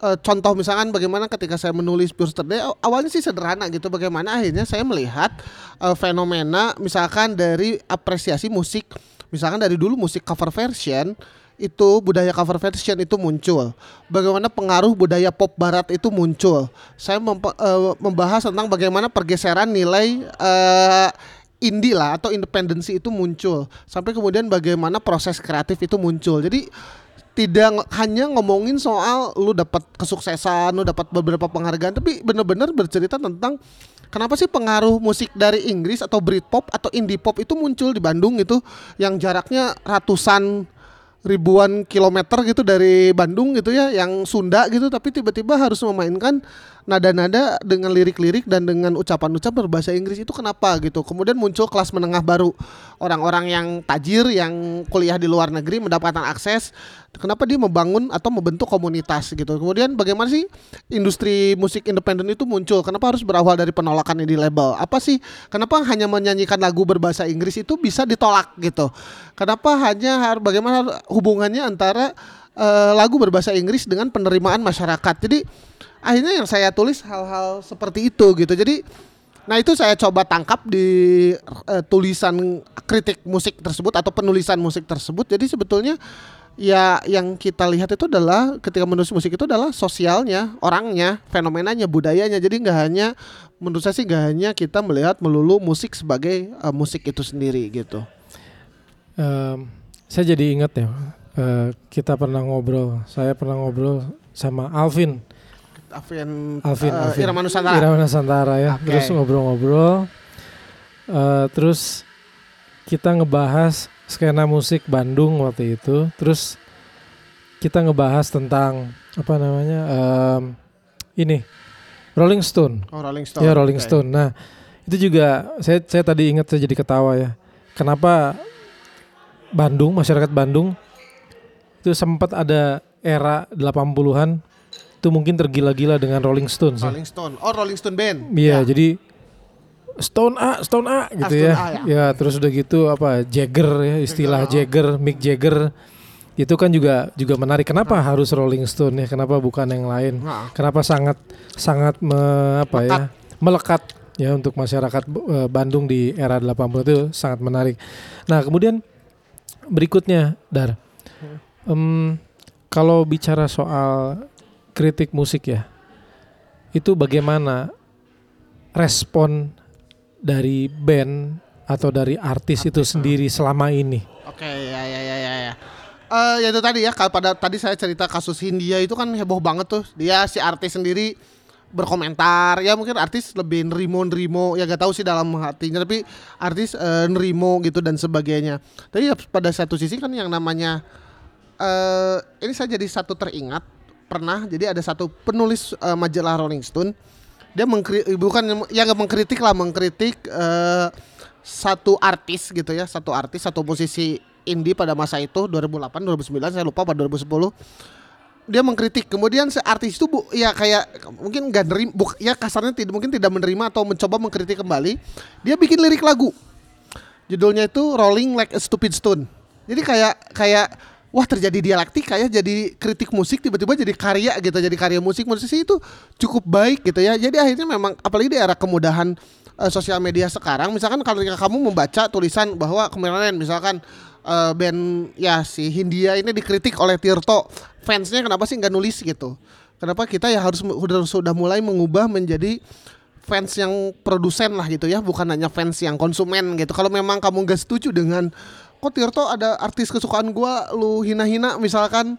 uh, contoh misalkan bagaimana ketika saya menulis Pure awalnya sih sederhana gitu. Bagaimana akhirnya saya melihat uh, fenomena misalkan dari apresiasi musik misalkan dari dulu musik cover version itu budaya cover version itu muncul. Bagaimana pengaruh budaya pop barat itu muncul. Saya uh, membahas tentang bagaimana pergeseran nilai uh, indie lah atau independensi itu muncul. Sampai kemudian bagaimana proses kreatif itu muncul. Jadi tidak hanya ngomongin soal lu dapat kesuksesan, lu dapat beberapa penghargaan, tapi benar-benar bercerita tentang kenapa sih pengaruh musik dari Inggris atau Britpop atau indie pop itu muncul di Bandung itu yang jaraknya ratusan ribuan kilometer gitu dari Bandung gitu ya yang Sunda gitu tapi tiba-tiba harus memainkan nada-nada dengan lirik-lirik dan dengan ucapan-ucapan berbahasa Inggris. Itu kenapa gitu? Kemudian muncul kelas menengah baru. Orang-orang yang tajir yang kuliah di luar negeri mendapatkan akses kenapa dia membangun atau membentuk komunitas gitu? Kemudian bagaimana sih industri musik independen itu muncul? Kenapa harus berawal dari penolakan di label? Apa sih kenapa hanya menyanyikan lagu berbahasa Inggris itu bisa ditolak gitu? Kenapa hanya bagaimana hubungannya antara uh, lagu berbahasa Inggris dengan penerimaan masyarakat? Jadi akhirnya yang saya tulis hal-hal seperti itu gitu. Jadi nah itu saya coba tangkap di uh, tulisan kritik musik tersebut atau penulisan musik tersebut. Jadi sebetulnya ya yang kita lihat itu adalah ketika menulis musik itu adalah sosialnya orangnya fenomenanya budayanya jadi nggak hanya menurut saya sih nggak hanya kita melihat melulu musik sebagai uh, musik itu sendiri gitu um, saya jadi ingat ya uh, kita pernah ngobrol saya pernah ngobrol sama Alvin Alvin, Alvin, uh, Alvin. Irama Nusantara. Irama Nusantara ya. Okay. Terus ngobrol-ngobrol. Uh, terus kita ngebahas skena musik Bandung waktu itu. Terus kita ngebahas tentang apa namanya um, ini Rolling Stone. Oh Rolling Stone. Ya Rolling okay. Stone. Nah itu juga saya saya tadi ingat saya jadi ketawa ya. Kenapa Bandung masyarakat Bandung itu sempat ada era 80-an itu mungkin tergila-gila dengan Rolling Stone. Rolling Stone. Oh, Rolling Stone band. Iya, ya. jadi Stone A, Stone A gitu ah, ya. A, ya. ya, terus udah gitu apa Jagger ya, istilah Jagger, Mick Jagger. Itu kan juga juga menarik. Kenapa nah. harus Rolling Stone ya? Kenapa bukan yang lain? Nah. Kenapa sangat sangat me, apa ya? Melekat ya untuk masyarakat uh, Bandung di era 80 itu sangat menarik. Nah, kemudian berikutnya Dar. Um, kalau bicara soal kritik musik ya, itu bagaimana respon dari band atau dari artis, artis itu sendiri selama ini? Oke, ya ya ya ya ya. Uh, ya itu tadi ya, pada tadi saya cerita kasus Hindia itu kan heboh banget tuh. Dia si artis sendiri berkomentar ya mungkin artis lebih nerimo nerimo ya gak tahu sih dalam hatinya tapi artis uh, nerimo gitu dan sebagainya tapi ya pada satu sisi kan yang namanya uh, ini saya jadi satu teringat pernah jadi ada satu penulis uh, majalah Rolling Stone dia mengkri bukan ya nggak mengkritik lah mengkritik uh, satu artis gitu ya satu artis satu posisi indie pada masa itu 2008 2009 saya lupa pada 2010 dia mengkritik. Kemudian si artis itu bu ya kayak mungkin nggak nerima bu, ya kasarnya tidak mungkin tidak menerima atau mencoba mengkritik kembali dia bikin lirik lagu. Judulnya itu Rolling Like a Stupid Stone. Jadi kayak kayak wah terjadi dialektika ya jadi kritik musik tiba-tiba jadi karya gitu jadi karya musik. Saya itu cukup baik gitu ya. Jadi akhirnya memang apalagi di era kemudahan uh, sosial media sekarang misalkan kalau kamu membaca tulisan bahwa kemarin misalkan uh, band ya si Hindia ini dikritik oleh Tirto fansnya kenapa sih nggak nulis gitu? Kenapa kita ya harus sudah mulai mengubah menjadi fans yang produsen lah gitu ya bukan hanya fans yang konsumen gitu. Kalau memang kamu gak setuju dengan kok Tirto ada artis kesukaan gua lu hina-hina misalkan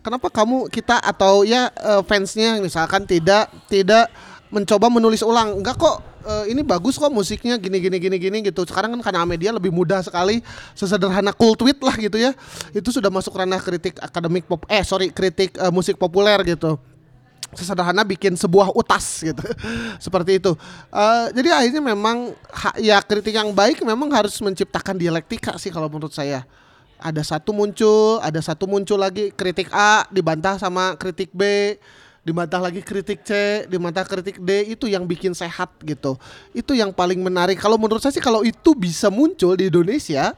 kenapa kamu kita atau ya uh, fansnya misalkan tidak tidak mencoba menulis ulang? Enggak kok uh, ini bagus kok musiknya gini gini gini gini gitu. Sekarang kan karena media lebih mudah sekali sesederhana cool tweet lah gitu ya. Itu sudah masuk ranah kritik akademik pop eh sorry kritik uh, musik populer gitu sesederhana bikin sebuah utas gitu seperti itu uh, jadi akhirnya memang ya kritik yang baik memang harus menciptakan dialektika sih kalau menurut saya ada satu muncul ada satu muncul lagi kritik A dibantah sama kritik B di mata lagi kritik C, di mata kritik D itu yang bikin sehat gitu. Itu yang paling menarik. Kalau menurut saya sih kalau itu bisa muncul di Indonesia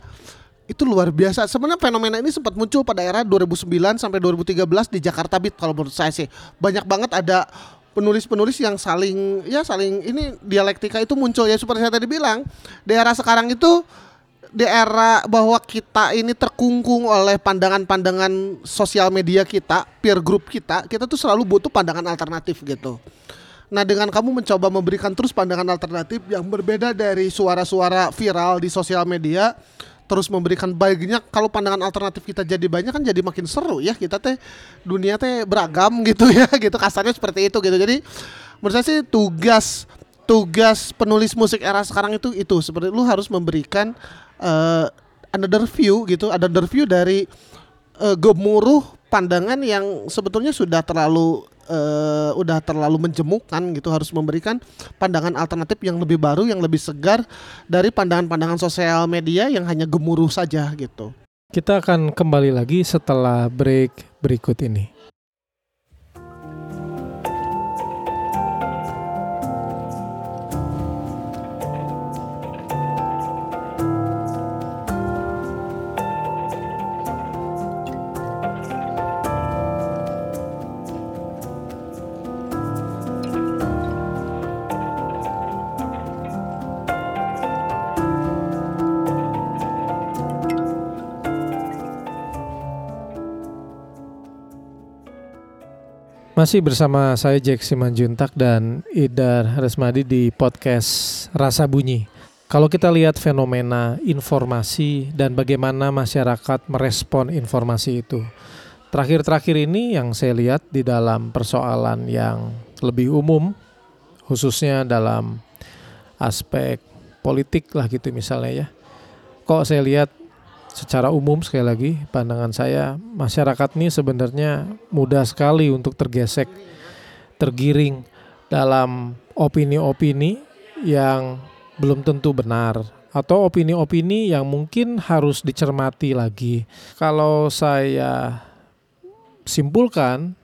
itu luar biasa. Sebenarnya fenomena ini sempat muncul pada era 2009 sampai 2013 di Jakarta Beat kalau menurut saya sih. Banyak banget ada penulis-penulis yang saling ya saling ini dialektika itu muncul ya seperti saya tadi bilang. Di era sekarang itu di era bahwa kita ini terkungkung oleh pandangan-pandangan sosial media kita, peer group kita, kita tuh selalu butuh pandangan alternatif gitu. Nah, dengan kamu mencoba memberikan terus pandangan alternatif yang berbeda dari suara-suara viral di sosial media, terus memberikan banyak kalau pandangan alternatif kita jadi banyak kan jadi makin seru ya. Kita teh dunia teh beragam gitu ya gitu. Kasarnya seperti itu gitu. Jadi menurut saya sih tugas tugas penulis musik era sekarang itu itu. Seperti lu harus memberikan uh, another view gitu, another view dari uh, gemuruh pandangan yang sebetulnya sudah terlalu uh, udah terlalu menjemukan gitu harus memberikan pandangan alternatif yang lebih baru yang lebih segar dari pandangan-pandangan sosial media yang hanya gemuruh saja gitu. Kita akan kembali lagi setelah break berikut ini. Masih bersama saya Jack Simanjuntak dan Idar Resmadi di podcast Rasa Bunyi. Kalau kita lihat fenomena informasi dan bagaimana masyarakat merespon informasi itu. Terakhir-terakhir ini yang saya lihat di dalam persoalan yang lebih umum, khususnya dalam aspek politik lah gitu misalnya ya. Kok saya lihat secara umum sekali lagi pandangan saya masyarakat ini sebenarnya mudah sekali untuk tergesek tergiring dalam opini-opini yang belum tentu benar atau opini-opini yang mungkin harus dicermati lagi. Kalau saya simpulkan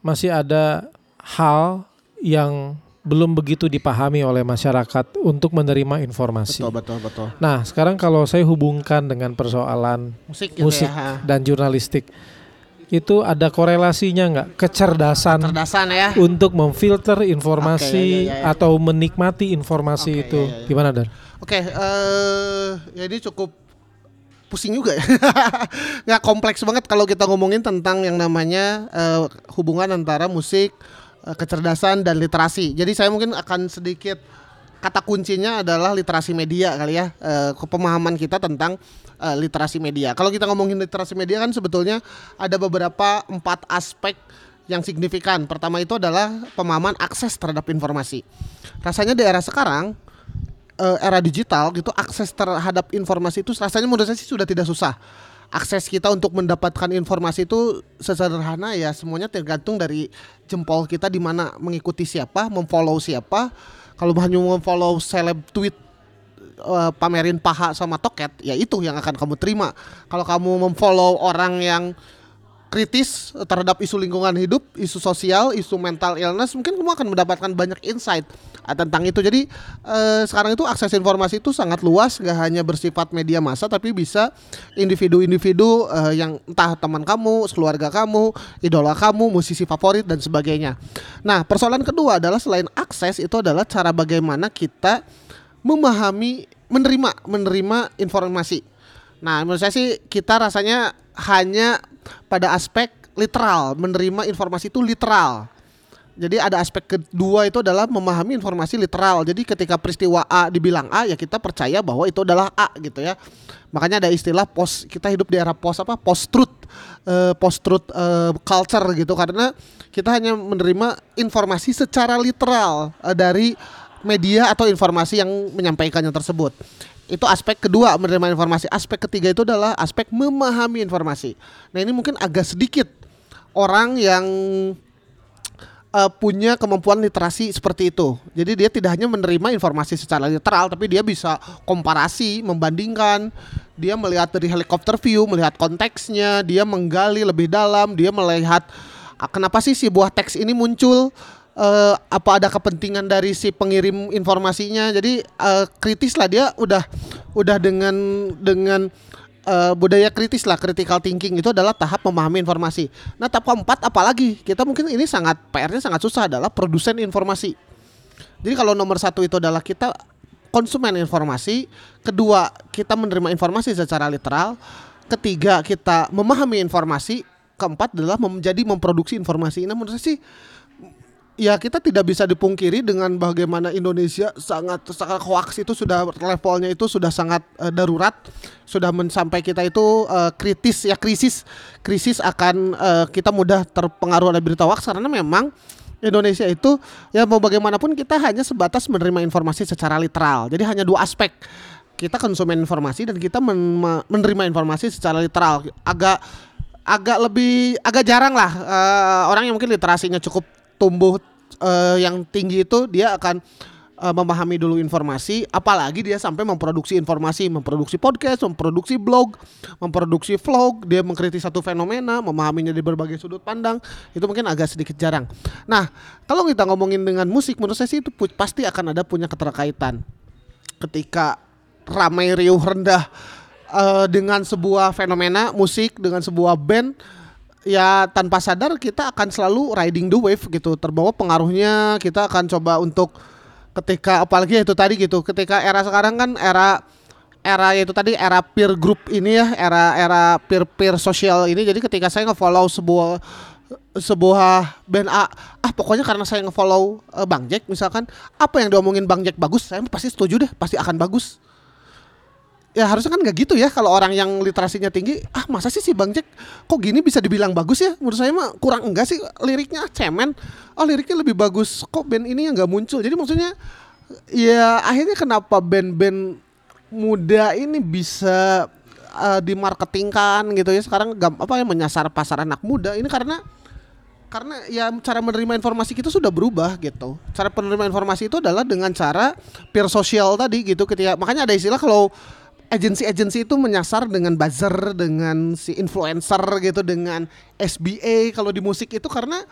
masih ada hal yang belum begitu dipahami oleh masyarakat untuk menerima informasi. Betul betul betul. Nah, sekarang kalau saya hubungkan dengan persoalan Musik, gitu musik ya. dan jurnalistik, itu ada korelasinya nggak kecerdasan Cerdasan ya. untuk memfilter informasi Oke, ya, ya, ya. atau menikmati informasi Oke, itu? ya, ya, ya. Gimana, Dar? Oke, eh ya ini cukup pusing juga ya. Nggak kompleks banget kalau kita ngomongin tentang yang namanya eh, hubungan antara musik, kecerdasan dan literasi. Jadi saya mungkin akan sedikit kata kuncinya adalah literasi media kali ya, eh, pemahaman kita tentang eh, literasi media. Kalau kita ngomongin literasi media kan sebetulnya ada beberapa empat aspek yang signifikan. Pertama itu adalah pemahaman akses terhadap informasi. Rasanya di era sekarang eh, era digital gitu akses terhadap informasi itu rasanya menurut saya sih sudah tidak susah. Akses kita untuk mendapatkan informasi itu sesederhana ya semuanya tergantung dari jempol kita di mana mengikuti siapa, memfollow siapa. Kalau hanya memfollow seleb tweet eh, pamerin paha sama toket, ya itu yang akan kamu terima. Kalau kamu memfollow orang yang kritis terhadap isu lingkungan hidup, isu sosial, isu mental illness, mungkin kamu akan mendapatkan banyak insight uh, tentang itu. Jadi eh, sekarang itu akses informasi itu sangat luas, gak hanya bersifat media massa, tapi bisa individu-individu eh, yang entah teman kamu, keluarga kamu, idola kamu, musisi favorit dan sebagainya. Nah, persoalan kedua adalah selain akses itu adalah cara bagaimana kita memahami, menerima, menerima informasi. Nah, menurut saya sih kita rasanya hanya pada aspek literal, menerima informasi itu literal. Jadi ada aspek kedua itu adalah memahami informasi literal. Jadi ketika peristiwa A dibilang A ya kita percaya bahwa itu adalah A gitu ya. Makanya ada istilah post kita hidup di era post apa post truth post truth culture gitu karena kita hanya menerima informasi secara literal eh, dari media atau informasi yang menyampaikannya tersebut. Itu aspek kedua menerima informasi. Aspek ketiga itu adalah aspek memahami informasi. Nah, ini mungkin agak sedikit orang yang uh, punya kemampuan literasi seperti itu. Jadi dia tidak hanya menerima informasi secara literal, tapi dia bisa komparasi, membandingkan. Dia melihat dari helikopter view, melihat konteksnya, dia menggali lebih dalam, dia melihat ah, kenapa sih si buah teks ini muncul eh, apa ada kepentingan dari si pengirim informasinya? Jadi eh, kritis lah dia udah udah dengan dengan eh, budaya kritis lah critical thinking itu adalah tahap memahami informasi. Nah tahap keempat apalagi? Kita mungkin ini sangat PR-nya sangat susah adalah produsen informasi. Jadi kalau nomor satu itu adalah kita konsumen informasi, kedua kita menerima informasi secara literal, ketiga kita memahami informasi, keempat adalah menjadi memproduksi informasi. Nah menurut saya sih ya kita tidak bisa dipungkiri dengan bagaimana Indonesia sangat sangat hoax itu sudah levelnya itu sudah sangat eh, darurat. Sudah sampai kita itu eh, kritis ya krisis krisis akan eh, kita mudah terpengaruh oleh berita hoax karena memang Indonesia itu ya mau bagaimanapun kita hanya sebatas menerima informasi secara literal. Jadi hanya dua aspek. Kita konsumen informasi dan kita men- me- menerima informasi secara literal. Agak agak lebih agak jarang lah eh, orang yang mungkin literasinya cukup tumbuh eh, yang tinggi itu dia akan eh, memahami dulu informasi. Apalagi dia sampai memproduksi informasi memproduksi podcast memproduksi blog memproduksi vlog. Dia mengkritik satu fenomena memahaminya di berbagai sudut pandang. Itu mungkin agak sedikit jarang. Nah kalau kita ngomongin dengan musik menurut saya sih itu pasti akan ada punya keterkaitan. Ketika ramai riuh rendah eh, dengan sebuah fenomena musik dengan sebuah band ya tanpa sadar kita akan selalu riding the wave gitu. Terbawa pengaruhnya kita akan coba untuk ketika apalagi itu tadi gitu ketika era sekarang kan era era itu tadi era peer group ini ya era era peer peer sosial ini. Jadi ketika saya ngefollow sebuah sebuah band A ah pokoknya karena saya ngefollow eh, Bang Jack misalkan apa yang diomongin Bang Jack bagus saya pasti setuju deh pasti akan bagus ya harusnya kan nggak gitu ya kalau orang yang literasinya tinggi ah masa sih si Bang Jack kok gini bisa dibilang bagus ya? Menurut saya mah kurang enggak sih liriknya cemen. Oh liriknya lebih bagus kok band ini yang nggak muncul? Jadi maksudnya ya akhirnya kenapa band-band muda ini bisa uh, dimarketingkan gitu ya? Sekarang gam- apa ya menyasar pasar anak muda. Ini karena karena ya cara menerima informasi kita sudah berubah gitu. Cara penerima informasi itu adalah dengan cara peer sosial tadi gitu ketika makanya ada istilah kalau agensi-agensi itu menyasar dengan buzzer, dengan si influencer gitu, dengan SBA kalau di musik itu karena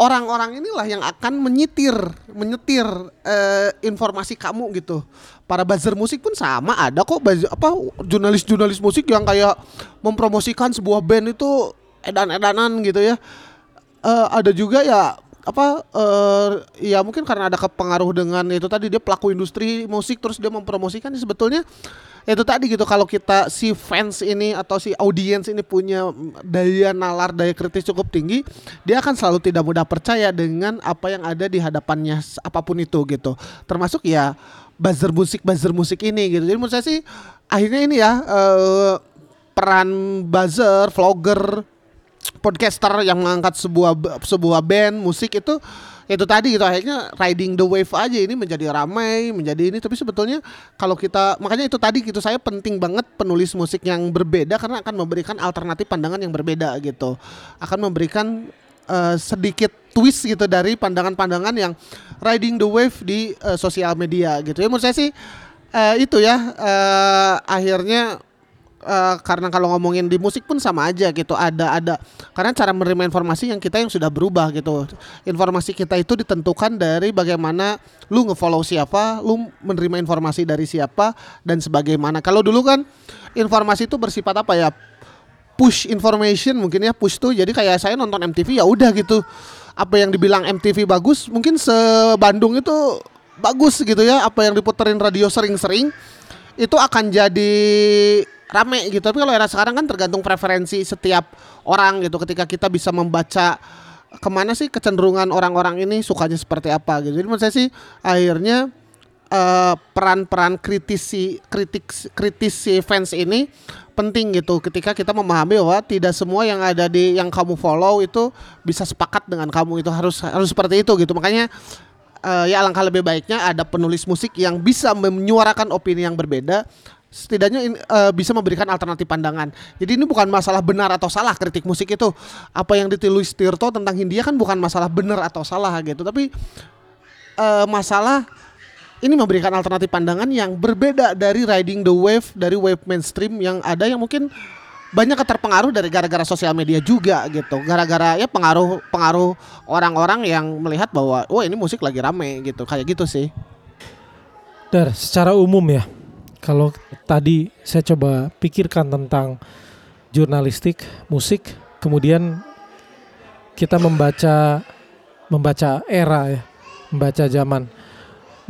orang-orang inilah yang akan menyitir, menyetir eh, informasi kamu gitu. Para buzzer musik pun sama ada kok buzzer, apa jurnalis-jurnalis musik yang kayak mempromosikan sebuah band itu edan-edanan gitu ya eh, ada juga ya apa eh ya mungkin karena ada kepengaruh dengan itu tadi dia pelaku industri musik terus dia mempromosikan sebetulnya itu tadi gitu kalau kita si fans ini atau si audiens ini punya daya nalar daya kritis cukup tinggi dia akan selalu tidak mudah percaya dengan apa yang ada di hadapannya apa pun itu gitu. Termasuk ya buzzer musik buzzer musik ini gitu. Jadi menurut saya sih akhirnya ini ya eh, peran buzzer vlogger podcaster yang mengangkat sebuah sebuah band musik itu itu tadi gitu. Akhirnya riding the wave aja. Ini menjadi ramai menjadi ini. Tapi sebetulnya kalau kita makanya itu tadi gitu saya penting banget penulis musik yang berbeda karena akan memberikan alternatif pandangan yang berbeda gitu. Akan memberikan eh, sedikit twist gitu dari pandangan-pandangan yang riding the wave di eh, sosial media gitu. Ya menurut saya sih eh, itu ya eh, akhirnya Eh, karena kalau ngomongin di musik pun sama aja gitu. Ada ada karena cara menerima informasi yang kita yang sudah berubah gitu. Informasi kita itu ditentukan dari bagaimana lu ngefollow siapa lu menerima informasi dari siapa dan sebagaimana. Kalau dulu kan informasi itu bersifat apa ya? Push information mungkin ya push tuh. Jadi kayak saya nonton MTV ya udah gitu. Apa yang dibilang MTV bagus mungkin se Bandung itu bagus gitu ya. Apa yang diputerin radio sering-sering itu akan jadi rame gitu. Tapi kalau era sekarang kan tergantung preferensi setiap orang gitu. Ketika kita bisa membaca ke mana sih kecenderungan orang-orang ini sukanya seperti apa gitu. Jadi menurut saya sih akhirnya eh, peran-peran kritisi kritik kritis si fans ini penting gitu. Ketika kita memahami bahwa tidak semua yang ada di yang kamu follow itu bisa sepakat dengan kamu itu harus harus seperti itu gitu. Makanya eh, ya alangkah lebih baiknya ada penulis musik yang bisa menyuarakan opini yang berbeda setidaknya in- eh, bisa memberikan alternatif pandangan. Jadi ini bukan masalah benar atau salah kritik musik itu. Apa yang ditulis Tirto tentang Hindia kan bukan masalah benar atau salah gitu, tapi eh, masalah ini memberikan alternatif pandangan yang berbeda dari riding the wave dari wave mainstream yang ada yang mungkin banyak terpengaruh dari gara-gara sosial media juga gitu. Gara-gara ya pengaruh pengaruh orang-orang yang melihat bahwa oh ini musik lagi rame gitu. Kayak gitu sih. Dar, secara umum ya, kalau tadi saya coba pikirkan tentang jurnalistik, musik, kemudian kita membaca membaca era ya, membaca zaman.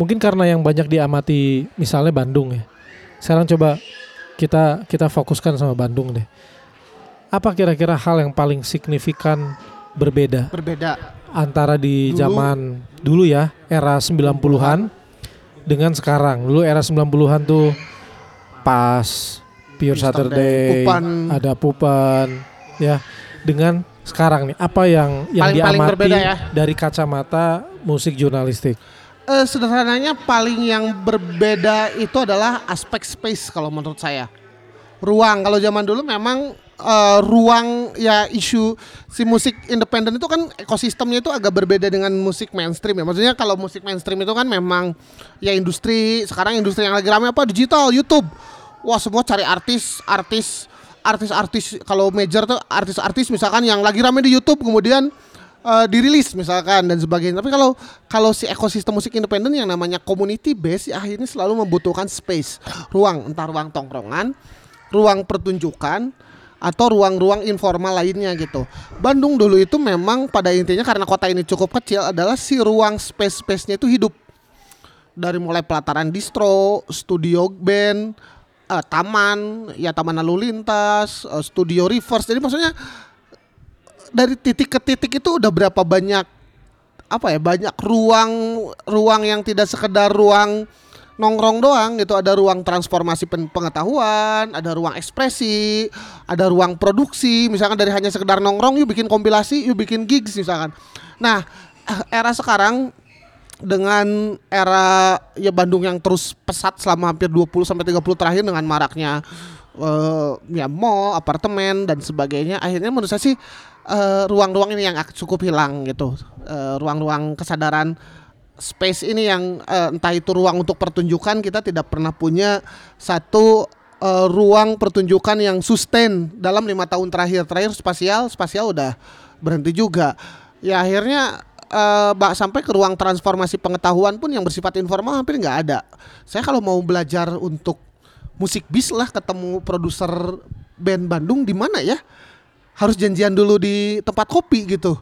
Mungkin karena yang banyak diamati misalnya Bandung ya. Sekarang coba kita kita fokuskan sama Bandung deh. Apa kira-kira hal yang paling signifikan berbeda Berbeda. antara di Dulu. zaman dulu ya, era 90-an dengan sekarang. Dulu era 90-an tuh pas Pure. Saturday, Day, Pupan. ada Pupan ya. Dengan sekarang nih apa yang yang Paling- paling diamati berbeda ya. dari kacamata musik jurnalistik? Eh, sederhananya paling yang berbeda itu adalah aspek space kalau menurut saya. Ruang kalau zaman dulu memang eh, ruang ya isu si musik independen itu kan ekosistemnya itu agak berbeda dengan musik mainstream ya. Maksudnya kalau musik mainstream itu kan memang ya industri sekarang industri yang lagi ramai apa digital, YouTube. Wah, semua cari artis, artis artis-artis kalau major tuh artis-artis misalkan yang lagi rame di YouTube kemudian eh, dirilis misalkan dan sebagainya. Tapi kalau kalau si ekosistem musik independen yang namanya community base ya akhirnya selalu membutuhkan space, ruang, entah ruang tongkrongan, ruang pertunjukan atau ruang-ruang informal lainnya gitu. Bandung dulu itu memang pada intinya karena kota ini cukup kecil adalah si ruang space-space-nya itu hidup. Dari mulai pelataran distro, studio band, eh, taman, ya taman lalu lintas, eh, studio reverse. Jadi maksudnya dari titik ke titik itu udah berapa banyak apa ya banyak ruang ruang yang tidak sekedar ruang nongkrong doang gitu. Ada ruang transformasi pen- pengetahuan ada ruang ekspresi ada ruang produksi. Misalkan dari hanya sekedar nongkrong yuk bikin kompilasi yuk bikin gigs misalkan. Nah era sekarang dengan era ya Bandung yang terus pesat selama hampir 20 sampai 30 terakhir dengan maraknya eh, ya mall, apartemen dan sebagainya akhirnya menurut saya sih eh, ruang-ruang ini yang cukup hilang gitu. Eh, ruang-ruang kesadaran space ini yang eh, entah itu ruang untuk pertunjukan kita tidak pernah punya satu eh, ruang pertunjukan yang sustain dalam lima tahun terakhir. Terakhir spasial, spasial udah berhenti juga. Ya akhirnya eh, ba- sampai ke ruang transformasi pengetahuan pun yang bersifat informal hampir nggak ada. Saya kalau mau belajar untuk musik bis lah ketemu produser band Bandung di mana ya? Harus janjian dulu di tempat kopi gitu.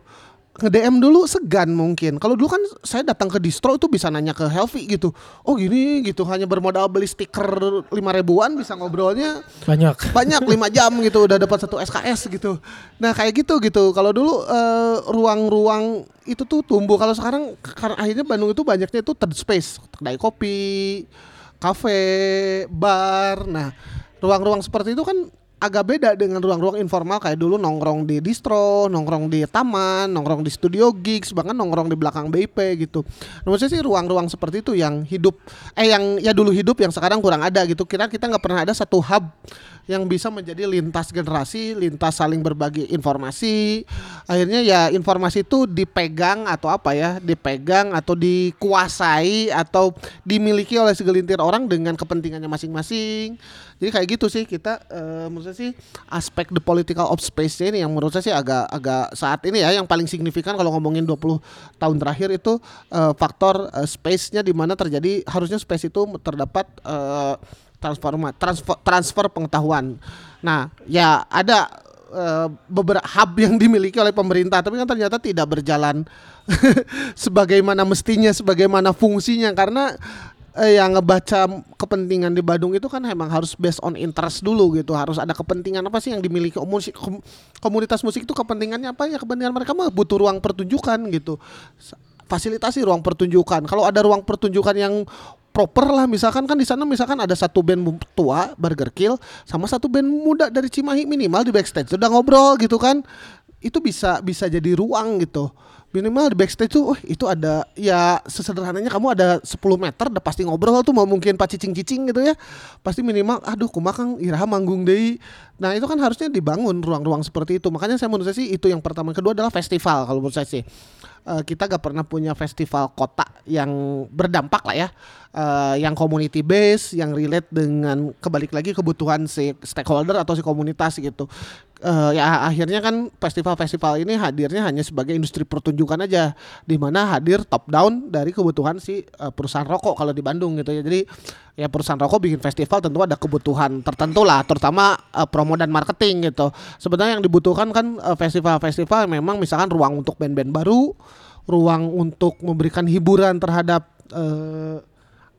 Nge-DM dulu segan mungkin. Kalau dulu kan saya datang ke distro itu bisa nanya ke Helvi gitu. Oh gini gitu hanya bermodal beli stiker 5 ribuan bisa ngobrolnya Banyak. banyak 5 jam gitu udah dapat satu SKS gitu. Nah kayak gitu gitu. Kalau dulu eh, ruang-ruang itu tuh tumbuh. Kalau sekarang karena akhirnya Bandung itu banyaknya itu third space, kedai kopi, kafe, bar. Nah ruang-ruang seperti itu kan agak beda dengan ruang-ruang informal kayak dulu nongkrong di distro, nongkrong di taman, nongkrong di studio gigs, bahkan nongkrong di belakang BIP gitu. Nah, saya sih ruang-ruang seperti itu yang hidup, eh yang ya dulu hidup yang sekarang kurang ada gitu. Kira kita nggak pernah ada satu hub yang bisa menjadi lintas generasi, lintas saling berbagi informasi. Akhirnya ya informasi itu dipegang atau apa ya, dipegang atau dikuasai atau dimiliki oleh segelintir orang dengan kepentingannya masing-masing. Jadi kayak gitu sih kita eh, menurut saya sih aspek the political of space ini yang menurut saya sih agak agak saat ini ya yang paling signifikan kalau ngomongin 20 tahun terakhir itu eh, faktor eh, space-nya di mana terjadi harusnya space itu terdapat eh, transforma transfer transfer pengetahuan. Nah, ya ada eh, beberapa hub yang dimiliki oleh pemerintah tapi kan ternyata tidak berjalan sebagaimana mestinya sebagaimana fungsinya. Karena eh, yang ngebaca kepentingan di Bandung itu kan emang harus based on interest dulu gitu. Harus ada kepentingan apa sih yang dimiliki. Musik kom- komunitas musik itu kepentingannya apa ya? Kepentingan mereka mah butuh ruang pertunjukan gitu. Fasilitasi ruang pertunjukan. Kalau ada ruang pertunjukan yang proper lah misalkan kan di sana misalkan ada satu band tua Burger Kill sama satu band muda dari Cimahi minimal di backstage udah ngobrol gitu kan itu bisa bisa jadi ruang gitu minimal di backstage tuh, oh itu ada ya sesederhananya kamu ada 10 meter udah pasti ngobrol tuh mau mungkin pak cicing-cicing gitu ya. Pasti minimal aduh kumakang iraha manggung deh. Nah, itu kan harusnya dibangun ruang-ruang seperti itu. Makanya saya menurut saya sih itu yang pertama. Kedua adalah festival kalau menurut saya sih. Uh, kita gak pernah punya festival kota yang berdampak lah ya, uh, yang community base, yang relate dengan kebalik lagi kebutuhan si stakeholder atau si komunitas gitu uh, ya akhirnya kan festival-festival ini hadirnya hanya sebagai industri pertunjukan aja di mana hadir top down dari kebutuhan si uh, perusahaan rokok kalau di Bandung gitu ya. Jadi ya perusahaan rokok bikin festival tentu ada kebutuhan tertentu lah terutama uh, promo dan marketing gitu. Sebenarnya yang dibutuhkan kan uh, festival-festival memang misalkan ruang untuk band-band baru, ruang untuk memberikan hiburan terhadap uh,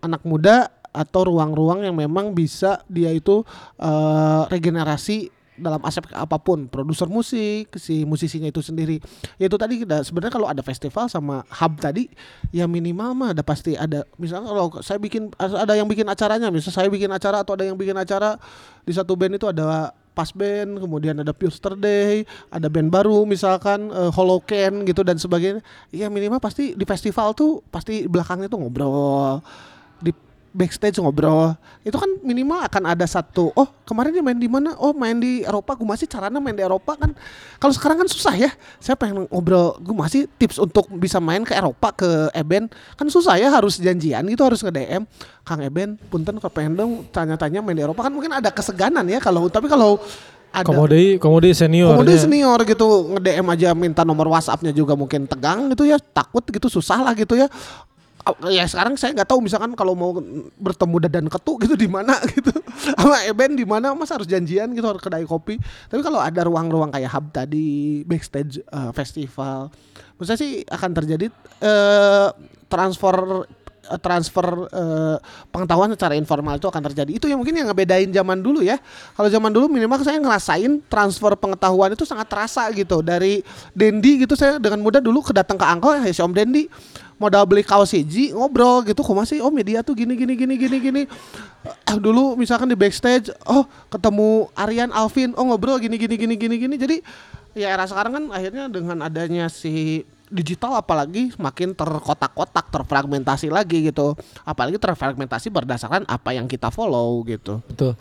anak muda atau ruang-ruang yang memang bisa dia itu uh, regenerasi dalam aspek apa pun. Produser musik si musisinya itu sendiri. Ya itu tadi kita sebenarnya kalau ada festival sama hub tadi ya minimal mah ada pasti ada. Misalnya kalau saya bikin ada yang bikin acaranya misalnya saya bikin acara atau ada yang bikin acara di satu band itu ada pas band, kemudian ada Puster Day, ada band baru misalkan uh, Holocan gitu dan sebagainya. Ya minimal pasti di festival tuh pasti belakangnya tuh ngobrol backstage ngobrol. Itu kan minimal akan ada satu oh kemarin dia main di mana? Oh main di Eropa. Gue masih caranya main di Eropa kan. Kalau sekarang kan susah ya. Saya pengen ngobrol gue masih tips untuk bisa main ke Eropa ke Eben. Kan susah ya harus janjian gitu harus nge DM Kang Eben punten ke pengen dong tanya-tanya main di Eropa. Kan mungkin ada keseganan ya kalau tapi kalau ada komodi komodi senior komodi senior gitu nge DM aja minta nomor WhatsAppnya juga mungkin tegang gitu ya takut gitu susah lah gitu ya ya sekarang saya nggak tahu misalkan kalau mau bertemu dadan ketuk gitu di mana gitu. Sama Eben di mana mas harus janjian gitu harus kedai kopi. Tapi kalau ada ruang-ruang kayak hub tadi backstage uh, festival menurut sih akan terjadi uh, transfer transfer uh, pengetahuan secara informal itu akan terjadi. Itu yang mungkin yang ngebedain zaman dulu ya. Kalau zaman dulu minimal saya ngerasain transfer pengetahuan itu sangat terasa gitu. Dari Dendi gitu saya dengan mudah dulu kedatang ke Angkol ya si Om Dendi modal beli kaos hiji ngobrol gitu kok masih oh media tuh gini gini gini gini gini uh, dulu misalkan di backstage oh ketemu Aryan Alvin oh ngobrol gini gini gini gini gini jadi ya era sekarang kan akhirnya dengan adanya si digital apalagi makin terkotak-kotak terfragmentasi lagi gitu apalagi terfragmentasi berdasarkan apa yang kita follow gitu betul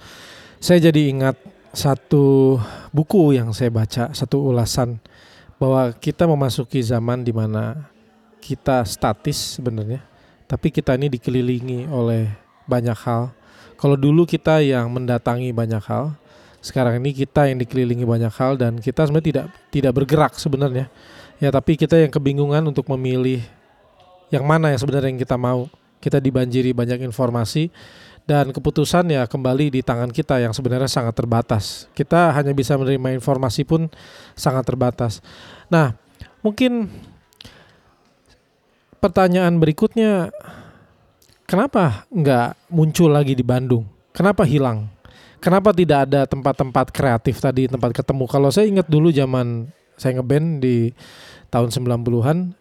saya jadi ingat satu buku yang saya baca satu ulasan bahwa kita memasuki zaman di mana kita statis sebenarnya, tapi kita ini dikelilingi oleh banyak hal. Kalau dulu kita yang mendatangi banyak hal, sekarang ini kita yang dikelilingi banyak hal dan kita sebenarnya tidak tidak bergerak sebenarnya. Ya, tapi kita yang kebingungan untuk memilih yang mana yang sebenarnya yang kita mau. Kita dibanjiri banyak informasi dan keputusan ya kembali di tangan kita yang sebenarnya sangat terbatas. Kita hanya bisa menerima informasi pun sangat terbatas. Nah, mungkin pertanyaan berikutnya, kenapa nggak muncul lagi di Bandung? Kenapa hilang? Kenapa tidak ada tempat-tempat kreatif tadi, tempat ketemu? Kalau saya ingat dulu zaman saya ngeband di tahun 90-an,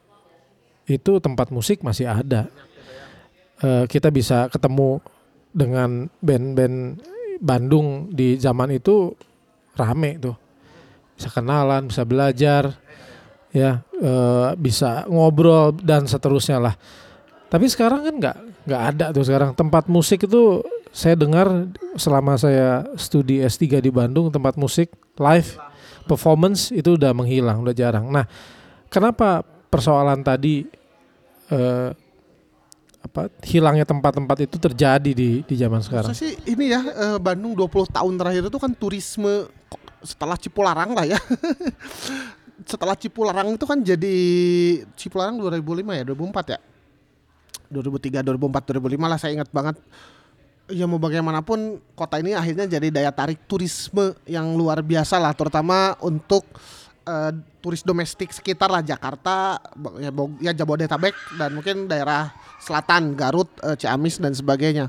itu tempat musik masih ada. Uh, kita bisa ketemu dengan band-band Bandung di zaman itu rame tuh. Bisa kenalan, bisa belajar ya e, bisa ngobrol dan seterusnya lah. Tapi sekarang kan nggak nggak ada tuh sekarang tempat musik itu saya dengar selama saya studi S3 di Bandung tempat musik live performance itu udah menghilang udah jarang. Nah kenapa persoalan tadi e, apa hilangnya tempat-tempat itu terjadi di di zaman sekarang? Saya sih ini ya e, Bandung 20 tahun terakhir itu kan turisme setelah Cipularang lah ya setelah Cipularang itu kan jadi Cipularang 2005 ya 2004 ya 2003 2004 2005 lah saya ingat banget ya mau bagaimanapun kota ini akhirnya jadi daya tarik turisme yang luar biasa lah terutama untuk uh, turis domestik sekitar lah Jakarta ya, ya Jabodetabek dan mungkin daerah selatan Garut uh, Ciamis dan sebagainya.